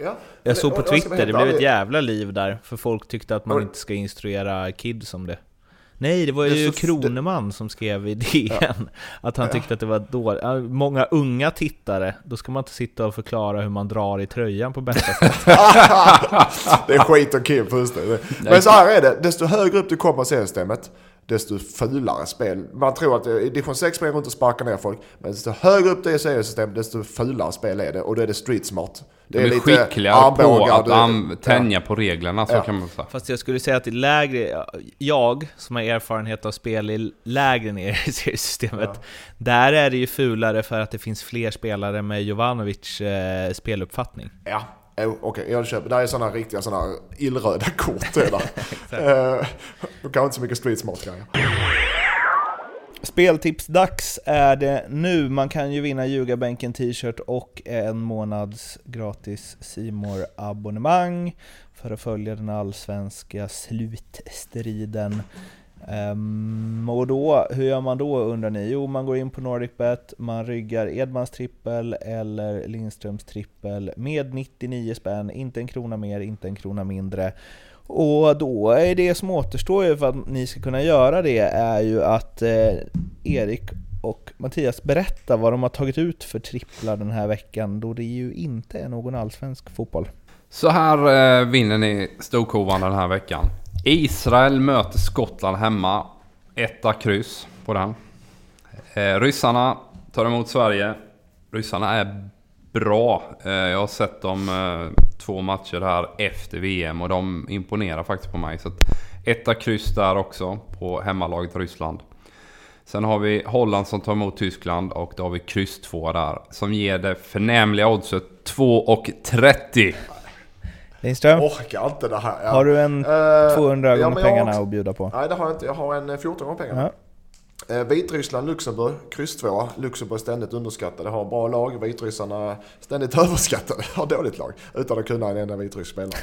Ja. Jag såg på Twitter, det blev ett jävla liv där, för folk tyckte att man inte ska instruera kids om det. Nej, det var Det ju så- Kroneman som skrev i DN att han Ja. tyckte att det var dåligt. Ja, Många unga tittare, då ska man inte sitta och förklara hur man drar i tröjan på bästa sätt. det är skit och fullständigt. Men så här är det, desto högre upp du kommer i seriesystemet, desto fulare spel. Man tror att i division 6 springer runt och sparkar ner folk, men desto högre upp det är i seriesystemet, desto fulare spel är det. Och då är det street smart. Det De är skickligare på att tänja på reglerna, så Ja. kan man säga. Fast jag skulle säga att i lägre, jag som har erfarenhet av spel i lägre ner i seriesystemet, där är det ju fulare för att det finns fler spelare med Jovanovic eh, speluppfattning. Ja, oh, okej, jag köper. Det här är sådana riktiga sådana illröda kort. Det där. Eh, De kan inte så mycket street smart grejer. Speltipsdags är det nu. Man kan ju vinna Ljugarbänken t-shirt och en månads gratis simor abonnemang för att följa den allsvenska slutstriden. Um, och då, hur gör man då undrar ni? Jo, man går in på NordicBet, man ryggar Edmans trippel eller Lindströms trippel med 99 spänn, inte en krona mer, inte en krona mindre. Och då är det som återstår ju för att ni ska kunna göra det är ju att eh, Erik och Mattias berättar vad de har tagit ut för tripplar den här veckan då det ju inte är någon allsvensk fotboll. Så här eh, vinner ni Storkovan den här veckan. Israel möter Skottland hemma. Etta kryss på den. Eh, ryssarna tar emot Sverige. Ryssarna är bra. Eh, jag har sett dem eh, två matcher här efter VM och de imponerar faktiskt på mig. Så att etta kryss där också på hemmalaget Ryssland. Sen har vi Holland som tar emot Tyskland och då har vi kryss 2 där. Som ger det förnämliga oddset 2,30. Lindström, Orkar inte det här. Ja. har du en Eh, 200 ja, gånger men jag har pengarna också- att bjuda på? Nej, det har jag inte. Jag har en eh, 14 gånger pengarna. Ja. Eh, Vitryssland, Luxemburg, kryss 2. Luxemburg ständigt underskattade, har bra lag. Vitryssarna ständigt överskattade, har dåligt lag. Utan att kunna en enda vitrysk spelare.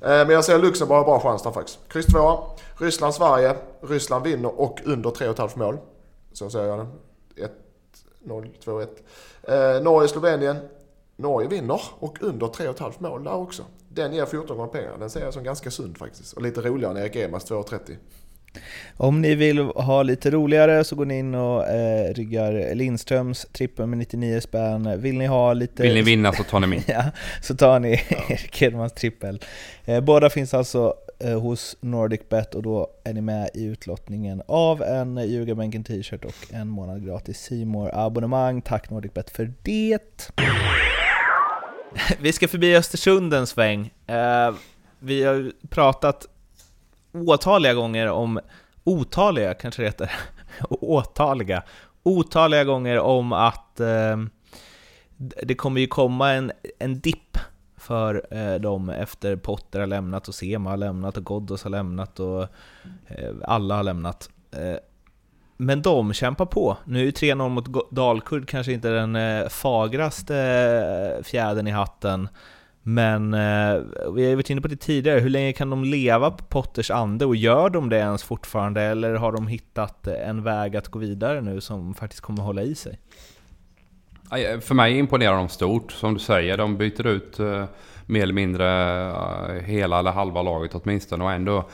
Eh, Men jag säger Luxemburg har bra chans där faktiskt. Kryss 2. Ryssland, Sverige. Ryssland vinner och under 3,5 mål. Så säger jag den. 1-0, 2-1. Eh, Norge, Slovenien. Norge vinner och under 3,5 mål där också. Den ger 14 gånger pengar. Den ser jag som ganska sund faktiskt. Och lite roligare än Erik Emas 2,30. Om ni vill ha lite roligare så går ni in och eh, ryggar Lindströms trippel med 99 spänn. Vill ni ha lite... Vill ni vinna så tar ni min. Ja, så tar ni Erik Edmans trippel. Eh, båda finns alltså eh, hos NordicBet och då är ni med i utlottningen av en Ljugarbänken t-shirt och en månad gratis simor abonnemang Tack NordicBet för det! Vi ska förbi Östersund en sväng. Eh, vi har pratat åtaliga gånger om otaliga, kanske det heter, åtaliga, otaliga gånger om att eh, det kommer ju komma en, en dipp för eh, dem efter Potter har lämnat och Sema har lämnat och Ghoddos har lämnat och eh, alla har lämnat. Eh, men de kämpar på. Nu är ju 3-0 mot Dalkurd kanske inte den eh, fagraste eh, fjädern i hatten. Men eh, vi har varit inne på det tidigare, hur länge kan de leva på Potters ande? Och gör de det ens fortfarande? Eller har de hittat en väg att gå vidare nu som faktiskt kommer hålla i sig? För mig imponerar de stort, som du säger. De byter ut mer eller mindre hela eller halva laget åtminstone och ändå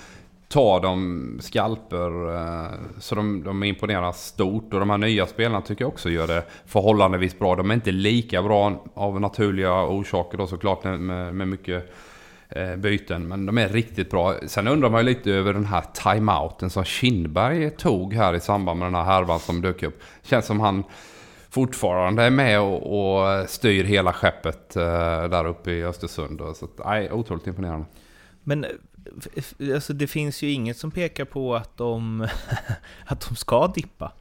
tar de skalper. Eh, så de, de imponerar stort. Och de här nya spelarna tycker jag också gör det förhållandevis bra. De är inte lika bra av naturliga orsaker då såklart med, med mycket eh, byten. Men de är riktigt bra. Sen undrar man ju lite över den här timeouten som Kindberg tog här i samband med den här härvan som dök upp. Känns som han fortfarande är med och, och styr hela skeppet eh, där uppe i Östersund. Så att, nej, otroligt imponerande. Men alltså, det finns ju inget som pekar på att de, att de ska dippa.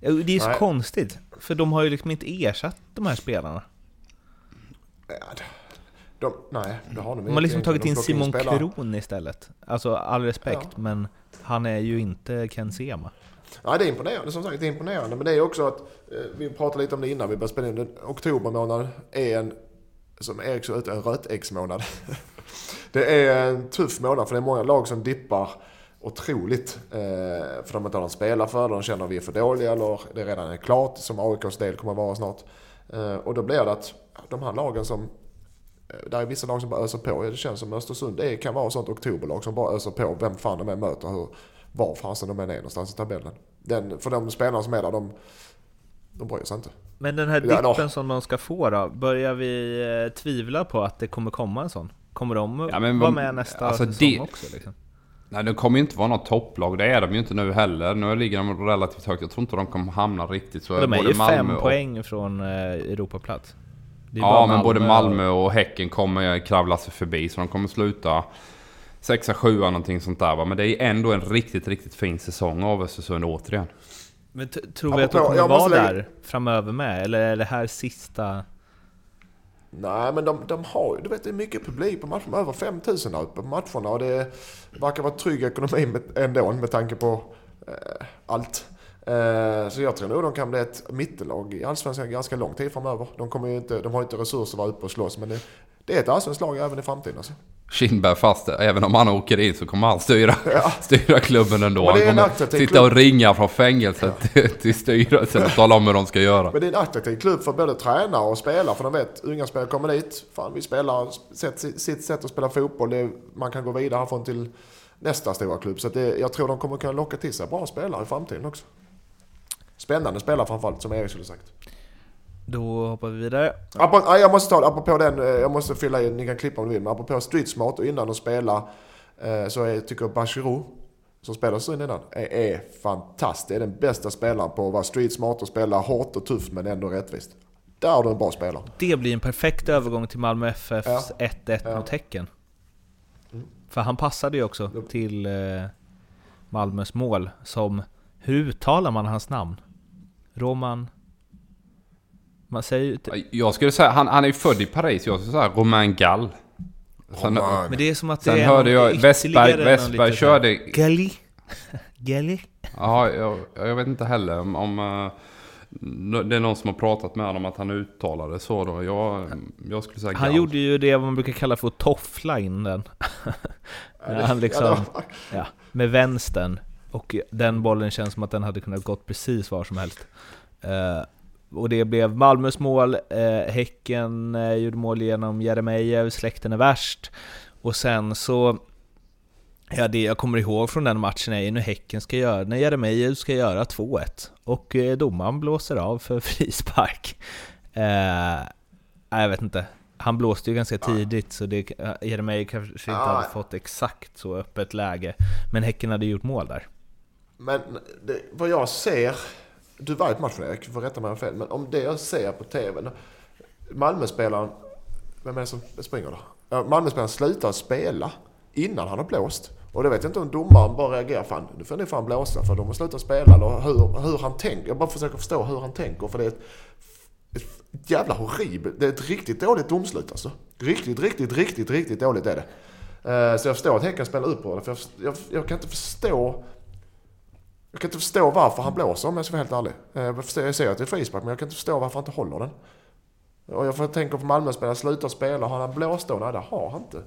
Det är så nej. konstigt, för de har ju liksom inte ersatt de här spelarna. De, nej, det har de, de har liksom tagit in Simon Kron istället. Alltså all respekt, ja. men han är ju inte Ken Sema. Ja, det är imponerande. Som sagt, det är imponerande. Men det är också att, eh, vi pratade lite om det innan vi började spela in. Oktober månad är en, som Erik sa ut, en rötäggsmånad. det är en tuff månad för det är många lag som dippar otroligt. Eh, för de inte har någon spelare för de känner att vi är för dåliga eller det redan är klart, som AIKs del kommer att vara snart. Eh, och då blir det att de här lagen som eh, där är vissa lag som bara öser på. Det känns som Östersund det kan vara ett sånt oktoberlag som bara öser på vem fan de än möter. Hur, var fasen de än är någonstans i tabellen. Den, för de spelarna som är där, de, de bryr sig inte. Men den här dippen ja, som de ska få då, börjar vi eh, tvivla på att det kommer komma en sån? Kommer de ja, men, vara med nästa alltså säsong det, också? Liksom? Nej, det kommer ju inte vara något topplag. Det är de ju inte nu heller. Nu ligger de relativt högt. Jag tror inte de kommer hamna riktigt så. De är ju fem och... poäng från eh, Europaplats. Ja, men både Malmö och Häcken kommer kravla sig förbi. Så de kommer sluta sexa, sjua någonting sånt där va. Men det är ändå en riktigt, riktigt fin säsong av Östersund återigen. Men tror vi att de kommer vara där framöver med? Eller är det här sista? Nej, men de, de har ju, du vet det är mycket publik på matcherna. Över 5000 uppe på matcherna och det verkar vara trygg ekonomi med, ändå med tanke på eh, allt. Eh, så jag tror nog de kan bli ett mittellag i Allsvenskan ganska lång tid framöver. De, kommer inte, de har inte resurser att vara uppe och slåss men det, det är ett allsvenskt lag även i framtiden. Alltså. Kindberg fast, även om han åker in så kommer han styra, ja. styra klubben ändå. Han kommer sitta och ringa från fängelset ja. till, till styrelsen och tala om hur de ska göra. Men det är en attraktiv klubb för både tränare och spelare. För de vet, unga spelare kommer dit. Fan, vi spelar sitt, sitt sätt att spela fotboll. Det, man kan gå vidare härifrån till nästa stora klubb. Så det, jag tror de kommer kunna locka till sig bra spelare i framtiden också. Spännande spelare framförallt, som Erik skulle sagt. Då hoppar vi vidare. Apropå, jag måste ta apropå den, eh, jag måste fylla i, ni kan klippa om ni vill, men apropå Street Smart och innan de spelar eh, så är, tycker jag Bachirou, som spelar så innan, är, är fantastisk. Det är den bästa spelaren på att vara street smart och spela hårt och tufft men ändå rättvist. Där har du en bra spelare. Det blir en perfekt övergång till Malmö FFs 1-1 ja. ja. mot Häcken. Mm. För han passade ju också till eh, Malmös mål som, hur uttalar man hans namn? Roman man säger Jag skulle säga, han, han är ju född i Paris. Jag skulle säga Romain Gall. Sen, men det är som att det sen är hörde jag Westberg, Westberg körde... Galli? Galli? Ja, jag, jag, vet inte heller om, om uh, det är någon som har pratat med honom att han uttalade så då. Jag, jag skulle säga Han Gall. gjorde ju det man brukar kalla för att toffla in den. han liksom, ja, med vänstern. Och den bollen känns som att den hade kunnat gått precis var som helst. Och det blev Malmös mål, eh, Häcken eh, gjorde mål genom Jeremejeff, släkten är värst. Och sen så, ja det jag kommer ihåg från den matchen är ju när Häcken ska göra, när Jeremejeff ska göra 2-1. Och eh, domaren blåser av för frispark. Eh, jag vet inte. Han blåste ju ganska tidigt, så det, eh, Jeremejeff kanske inte hade fått exakt så öppet läge. Men Häcken hade gjort mål där. Men det, vad jag ser du var ju på matchen Erik, du får rätta mig om fel. Men om det jag ser på TVn. Malmöspelaren, vem är det som springer då? Malmöspelaren slutar spela innan han har blåst. Och det vet jag inte om domaren bara reagerar, fan nu får ni fan blåsa för de har slutat spela. Eller hur, hur han tänker. Jag bara försöker förstå hur han tänker för det är ett, ett jävla horribelt, det är ett riktigt dåligt domslut alltså. Riktigt, riktigt, riktigt, riktigt dåligt är det. Eh, så jag förstår att Häcken spelar upp på det. För jag, jag, jag kan inte förstå jag kan inte förstå varför han blåser om jag ska vara helt ärlig. Eh, Jag, förstår, jag ser att det är frispark men jag kan inte förstå varför han inte håller den. Och jag får tänka på Malmö-spelare, slutar spela, har han blåst då? Nej det har han inte.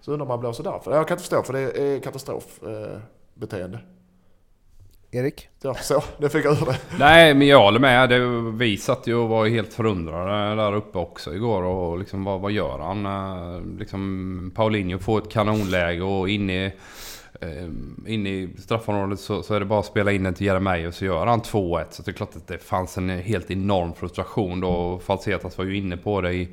Så undrar om han blåser därför. Jag kan inte förstå för det är katastrofbeteende. Beteende. Erik? ja, så. Det fick jag ur det. Nej, men jag håller med. Det, vi satt ju och var helt förundrade där uppe också igår. Och liksom, vad, vad gör han? Eh, Liksom, Paulinho får ett kanonläge och in eh, in i straffområdet så, så är det bara att spela in den till Jeremejeff så gör han 2-1. Så det är klart att det fanns en helt enorm frustration då. Falsetas var ju inne på det i,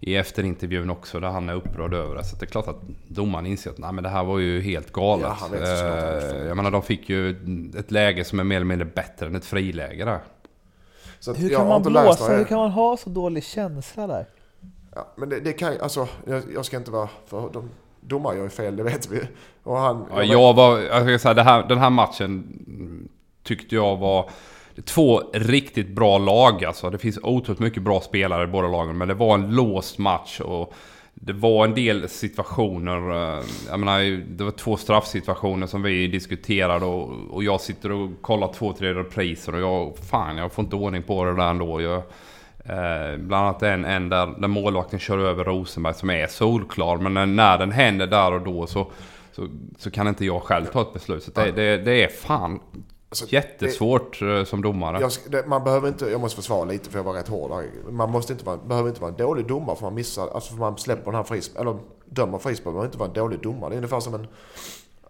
i efterintervjun också där han är upprörd över det. Så det är klart att domaren inser att nej, men det här var ju helt galet. Ja. Eh, jag menar de fick ju ett läge som är mer eller mindre bättre än ett friläge där. Så att Hur kan man blåsa? Hur kan man ha så dålig känsla där? Ja, men det, det kan ju, alltså, jag, jag ska inte vara, för de domare gör ju fel, det vet vi. Och han, Ja, jag var, jag ska säga, det här, den här matchen tyckte jag var två riktigt bra lag. Alltså. Det finns otroligt mycket bra spelare i båda lagen. Men det var en låst match. Och det var en del situationer. Eh, jag menar, det var två straffsituationer som vi diskuterade. Och, och jag sitter och kollar två, tre repriser. Och jag, fan, jag får inte ordning på det där ändå. Jag, Eh, bland annat en, en där, där målvakten kör över Rosenberg som är solklar. Men när, när den händer där och då så, så, så kan inte jag själv ta ett beslut. Så det, det, det är fan Alltså, jättesvårt eh, som domare. Jag, det, man behöver inte, jag måste försvara lite för jag var rätt hård. Man måste inte vara, behöver inte vara en dålig domare för man missar, alltså för man släpper den här fris, eller dömer frispark. Man behöver inte vara en dålig domare. Det är ungefär som en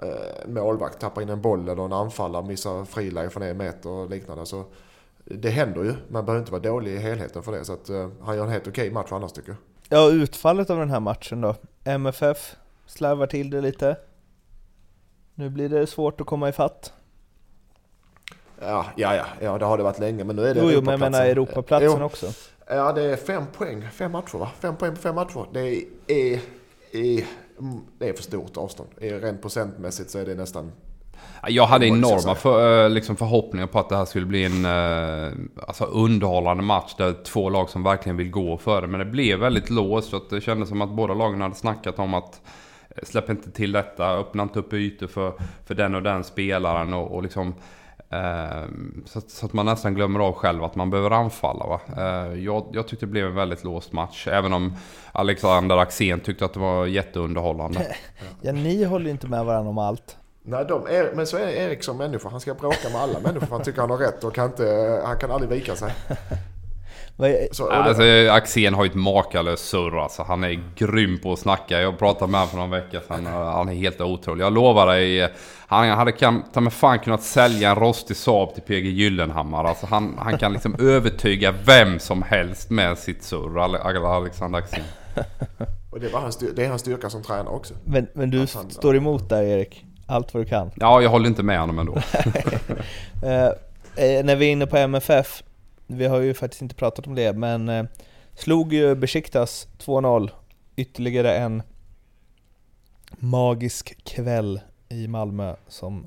eh, målvakt tappar in en boll eller en anfallare missar friläge från en meter och liknande. Så det händer ju. Man behöver inte vara dålig i helheten för det. Så att, eh, han gör en helt okej match annars tycker jag. Ja, utfallet av den här matchen då? MFF slarvar till det lite. Nu blir det svårt att komma ifatt. Ja, ja, ja, ja det har det varit länge men nu är det Jo, jo, men jag menar Europaplatsen. Jo. också. Ja, det är fem poäng. Fem matcher va? Fem poäng på fem matcher. Det är, är, är, mm, det är för stort avstånd. Rent procentmässigt så är det nästan... Jag hade enorma för, eh, liksom förhoppningar på att det här skulle bli en eh, alltså underhållande match där två lag som verkligen vill gå för det. Men det blev väldigt låst. Så det kändes som att båda lagen hade snackat om att eh, släpp inte till detta, öppna inte upp ytor för, för den och den spelaren. Och, och liksom, eh, så, att, så att man nästan glömmer av själv att man behöver anfalla. Va? Eh, jag, jag tyckte det blev en väldigt låst match. Även om Alexander Axén tyckte att det var jätteunderhållande. Ja, ni håller ju inte med varandra om allt. Nej, de är, men så är Erik som människa. Han ska bråka med alla människor för han tycker han har rätt och kan inte, han kan aldrig vika sig. Så, Alltså Axén har ju ett makalöst surr alltså. Han är grym på att snacka. Jag pratade med honom för någon vecka sedan. Han är helt otrolig. Jag lovar dig. Han hade kan, ta mig fan kunnat sälja en rostig Saab till PG Gyllenhammar. Alltså han, han kan liksom övertyga vem som helst med sitt surr. Ale- Alexander Axén. och det, var hans, det är hans styrka som tränare också. Men, men du Att han- står emot där Erik, allt vad du kan. Ja, jag håller inte med honom ändå. Eh, eh, när vi är inne på MFF, vi har ju faktiskt inte pratat om det, men eh, slog ju Besiktas 2-0, ytterligare en magisk kväll i Malmö som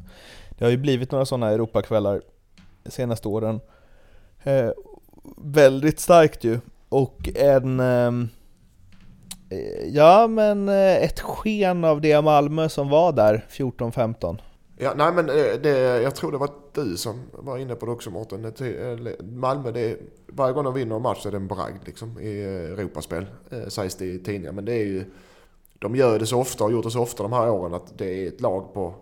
det har ju blivit några sådana Europakvällar de senaste åren. Eh, väldigt starkt ju, och en ehm, eh, Eh, ja men eh, ett sken av det Malmö som var där 14-15 Ja, nej men eh, det, jag tror det var du som var inne på det också Mårten. Malmö, det, varje gång de vinner en match så är det en bragd liksom, i Europaspel. Sägs det i tidningar. Men det är ju, de gör det så ofta och har gjort det så ofta de här åren att det är ett lag på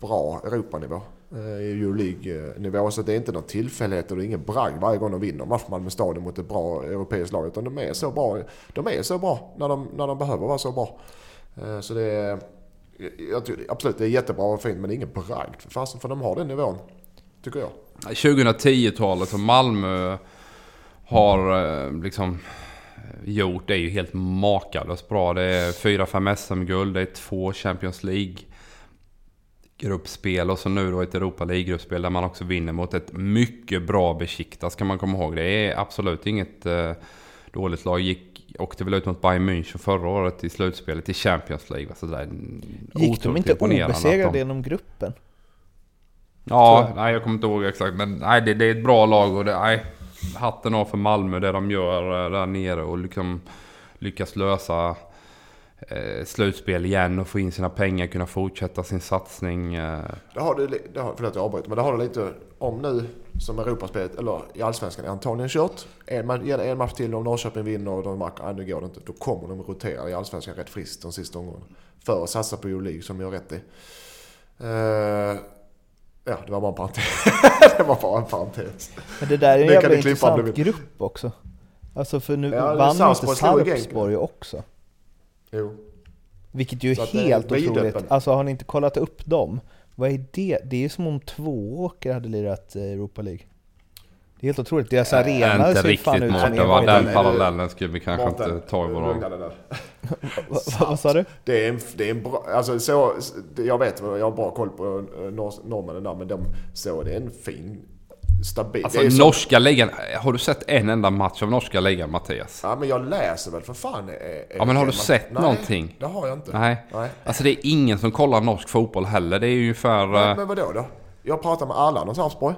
bra Europanivå. Eh, I Euroleague-nivå. Så det är inte någon tillfällighet och det är ingen bragd varje gång de vinner match Malmö Stadion mot ett bra europeiskt lag. Utan de är så bra, de är så bra när de, när de behöver vara så bra. Eh, så det är... Jag, tycker- absolut, det är jättebra och fint men det är ingen bragd för fasen för de har den nivån. Tycker jag. 2010-talet som Malmö har eh, liksom gjort det är ju helt makalöst bra. Det är 4-5 SM-guld, det är två Champions League gruppspel och så nu då ett Europa League-gruppspel där man också vinner mot ett mycket bra Besiktas ska man komma ihåg. Det är absolut inget eh, dåligt lag. Gick, åkte väl ut mot Bayern München förra året i slutspelet i Champions League. Så där, Gick de inte obesegrade genom gruppen? Ja, nej jag kommer inte ihåg exakt. Men nej, det, det är ett bra lag och det, nej, hatten av för Malmö det de gör eh, där nere och liksom lyckas lösa slutspel igen och få in sina pengar, kunna fortsätta sin satsning. Eh. Det har du, det har, förlåt jag avbryter, men det har du lite om nu som Europaspelet, eller i Allsvenskan är antagligen kört. En, man ger det en match till om Norrköping vinner och de märker att nu går det inte. Då kommer de rotera i Allsvenskan rätt friskt de sista omgångarna. För att satsa på Euroleague som jag rätt i. Uh, Ja, det var bara en parentes. det var bara en parentes. Men det där är en jävla intressant grupp också. Alltså för nu ja, vann inte Sarpsborg också. Jo. Vilket ju är helt är otroligt. Alltså har ni inte kollat upp dem? Vad är det? Det är ju som om två åker hade lirat eh, Europa League. Det är helt otroligt. Deras arena ser riktigt fan ut som Mårten, den parallellen skulle vi kanske Mårten, inte ta i våra... Vad sa du? Det är en, det är en bra, alltså så, jag vet, jag har bra koll på eh, norrmännen där, men de, så det är en fin stabil. Alltså norska ligan, har du sett en enda match av norska ligan Mattias? Ja men jag läser väl för fan. Är, är ja men har du sett nej, någonting? det har jag inte. Nej. nej. Alltså det är ingen som kollar norsk fotboll heller. Det är ungefär... Men, eh, men vadå då? Jag pratar med alla om Sarpsborg.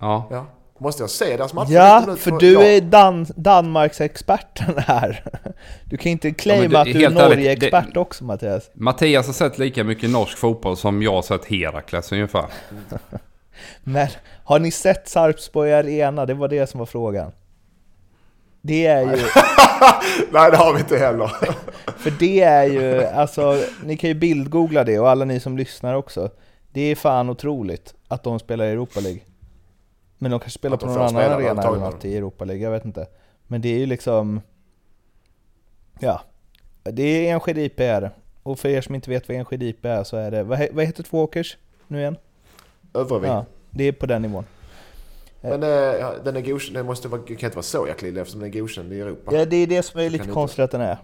Ja. ja. Måste jag se deras matcher? Ja, för du ja. är Dan Danmarks experten här. Du kan inte claima ja, att du är Norge-expert också Mattias. Mattias har sett lika mycket norsk fotboll som jag har sett Herakles ungefär. Men har ni sett Sarpsborg Arena? Det var det som var frågan. Det är ju... Nej, det har vi inte heller. För det är ju, alltså, ni kan ju bildgoogla det och alla ni som lyssnar också. Det är fan otroligt att de spelar i Europa League. Men de kanske spelar på någon annan arena eller något i Europa League, jag vet inte. Men det är ju liksom... Ja. Det är Enskede IP är det. Och för er som inte vet vad Enskede IP är så är det... Vad, vad heter Tvååkers nu igen? Övervik. Ja, det är på den nivån. Men äh, den är godkänd, den måste vara, kan inte vara så jäkla eftersom den är godkänd i Europa. Ja, det är det som är lite konstigt att den är.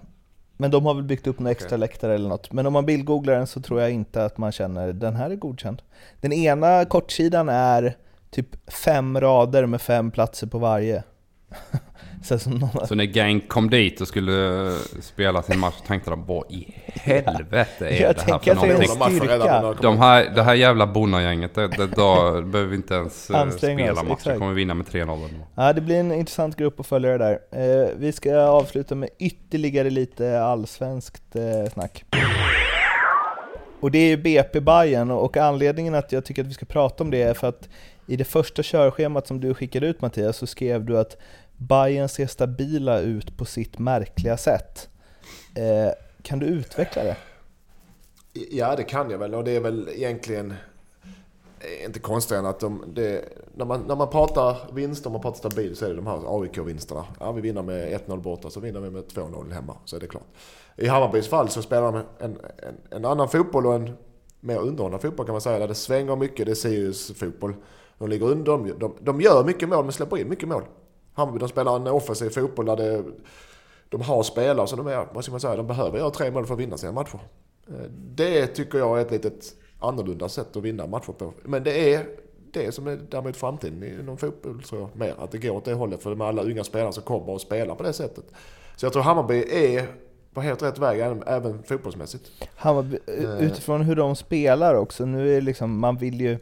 Men de har väl byggt upp några extra okay. läktare eller något. Men om man bildgooglar den så tror jag inte att man känner den här är godkänd. Den ena kortsidan är typ fem rader med fem platser på varje. så, någon... så när Gang kom dit och skulle spela sin match tänkte de vad i helvete är jag det här för någonting? De här, det här jävla bonnagänget, det, det, då behöver vi inte ens eh, spela match. Vi kommer vinna med 3-0. Ja, det blir en intressant grupp att följa det där. Eh, vi ska avsluta med ytterligare lite allsvenskt eh, snack. Och det är BP Bayern och anledningen att jag tycker att vi ska prata om det är för att i det första körschemat som du skickade ut Mattias så skrev du att Bayern ser stabila ut på sitt märkliga sätt. Eh, kan du utveckla det? Ja, det kan jag väl och det är väl egentligen eh, inte konstigt än att de, det, när, man, när man pratar vinster, man pratar stabil så är det de här AIK-vinsterna. Ja, vi vinner med 1-0 borta, så vinner vi med 2-0 hemma, så är det klart. I Hammarbys fall så spelar de en, en, en annan fotboll och en mer underhållande fotboll kan man säga, där det svänger mycket, det är Sirius-fotboll. De ligger under, de, de, de gör mycket mål men släpper in mycket mål. Hammarby de spelar en offensiv fotboll där det, de har spelare så de är, vad ska man säga, de behöver göra tre mål för att vinna sina matcher. Eh, det tycker jag är ett litet annorlunda sätt att vinna matcher på. Men det är det som är däremot framtiden inom fotboll tror jag mer. Att det går åt det hållet för med alla unga spelare som kommer och spelar på det sättet. Så jag tror Hammarby är på helt rätt väg även fotbollsmässigt. Hammarby, eh. utifrån hur de spelar också, nu är liksom, man vill ju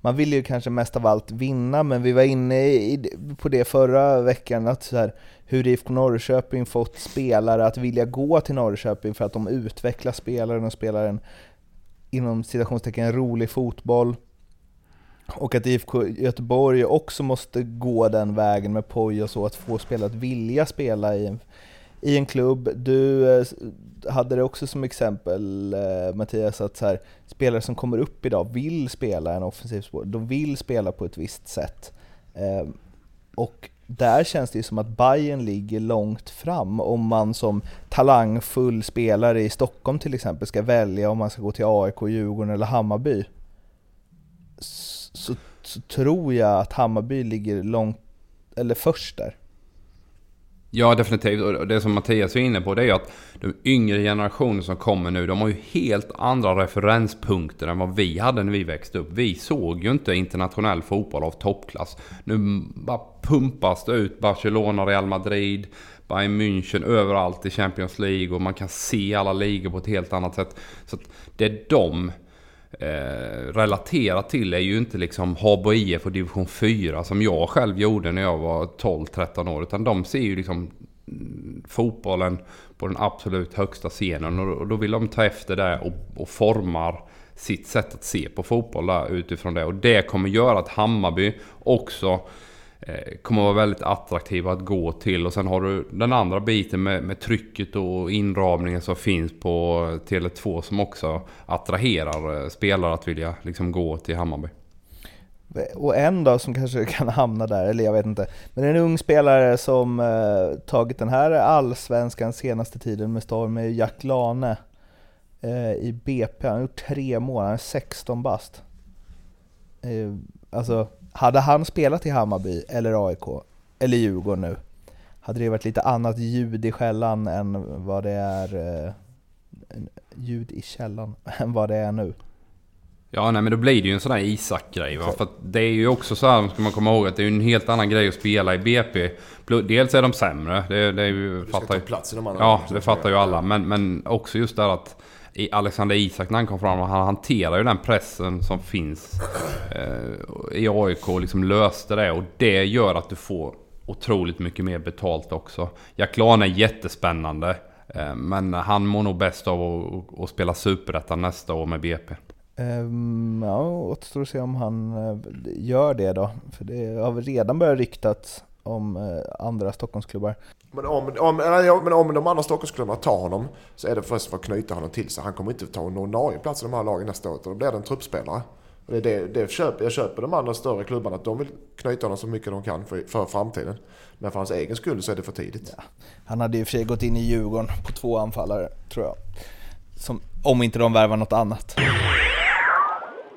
man vill ju kanske mest av allt vinna, men vi var inne i, på det förra veckan, att så här, hur IFK Norrköping fått spelare att vilja gå till Norrköping för att de utvecklar spelaren och spelar en, inom citationstecken, rolig fotboll. Och att IFK Göteborg också måste gå den vägen med Poj och så, att få spelare att vilja spela i en, i en klubb. Du eh, hade det också som exempel eh, Mattias, att så här, spelare som kommer upp idag vill spela en offensiv spår, de vill spela på ett visst sätt. Eh, och där känns det ju som att Bayern ligger långt fram om man som talangfull spelare i Stockholm till exempel ska välja om man ska gå till AIK, Djurgården eller Hammarby. Så, så tror jag att Hammarby ligger långt, eller först där. Ja, definitivt. Och det som Mattias är inne på det är ju att de yngre generationer som kommer nu, de har ju helt andra referenspunkter än vad vi hade när vi växte upp. Vi såg ju inte internationell fotboll av toppklass. Nu bara pumpas det ut Barcelona, Real Madrid, Bayern München överallt i Champions League och man kan se alla ligor på ett helt annat sätt. Så det är de eh, relaterar till är ju inte liksom Habo IF och division 4 som jag själv gjorde när jag var 12-13 år. Utan de ser ju liksom mm, fotbollen på den absolut högsta scenen. Och då vill de ta efter det och, och formar sitt sätt att se på fotboll där utifrån det. Och det kommer göra att Hammarby också Eh, kommer vara väldigt attraktiva att gå till. Och sen har du den andra biten med, med trycket och inramningen som finns på Tele2 som också attraherar eh, spelare att vilja liksom gå till Hammarby. Och en då som kanske kan hamna där, eller jag vet inte. Men en ung spelare som eh, tagit den här allsvenskan senaste tiden med storm är Jack Lane eh, i BP. Han har gjort tre mål, han är 16 bast. Eh, alltså, hade han spelat i Hammarby eller AIK, eller Djurgården nu, hade det varit lite annat ljud i skällan än vad det är eh, ljud i källan än vad det är nu. Ja, nej men då blir det ju en sån där Isak-grej va. För att det är ju också så här, ska man komma ihåg, att det är en helt annan grej att spela i BP. Dels är de sämre, det, det är ju... Du ska ta plats i de andra. Ja, det fattar ju alla. Men, men också just det att Alexander Isak när han kom fram, han hanterar ju den pressen som finns eh, i AIK och liksom löste det. Och det gör att du får otroligt mycket mer betalt också. Jack Lahn är jättespännande. Eh, men han mår nog bäst av att, att spela Superettan nästa år med BP. Um, ehm, ja, återstår att se om han eh, gör det då. För det har redan börjat ryktats om andra Stockholmsklubbar. Men om, om, eller, men om de andra Stockholmsklubbarna tar honom så är det först för att knyta honom till sig. Han kommer inte ta en ordinarie plats i de här lagen nästa år. Då blir det en truppspelare. Och det är det, det köper, jag köper de andra större klubbarna att de vill knyta honom så mycket de kan för, för framtiden. Men för hans egen skull så är det för tidigt. Ja. Han hade i och för sig gått in i Djurgården på två anfallare, tror jag. Som, om inte de värvar något annat.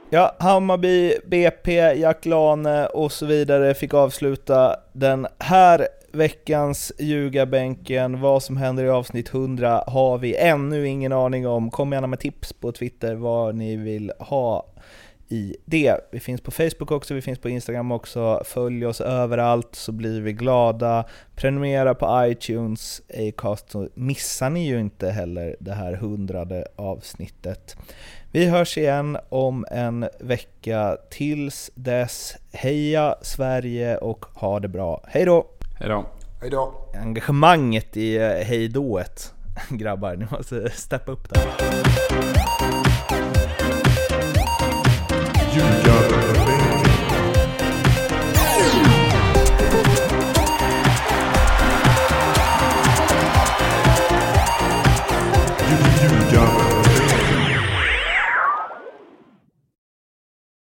Ja, Hammarby, BP, Jack Lane och så vidare fick avsluta den här veckans ljugarbänken. Vad som händer i avsnitt 100 har vi ännu ingen aning om. Kom gärna med tips på Twitter vad ni vill ha i det. Vi finns på Facebook också, vi finns på Instagram också. Följ oss överallt så blir vi glada. Prenumerera på iTunes, Acast, så missar ni ju inte heller det här hundrade avsnittet. Vi hörs igen om en vecka. Tills dess, heja Sverige och ha det bra. Hej då! Hej då! Hej då! Engagemanget i eh, hejdået, grabbar. Ni måste steppa upp där.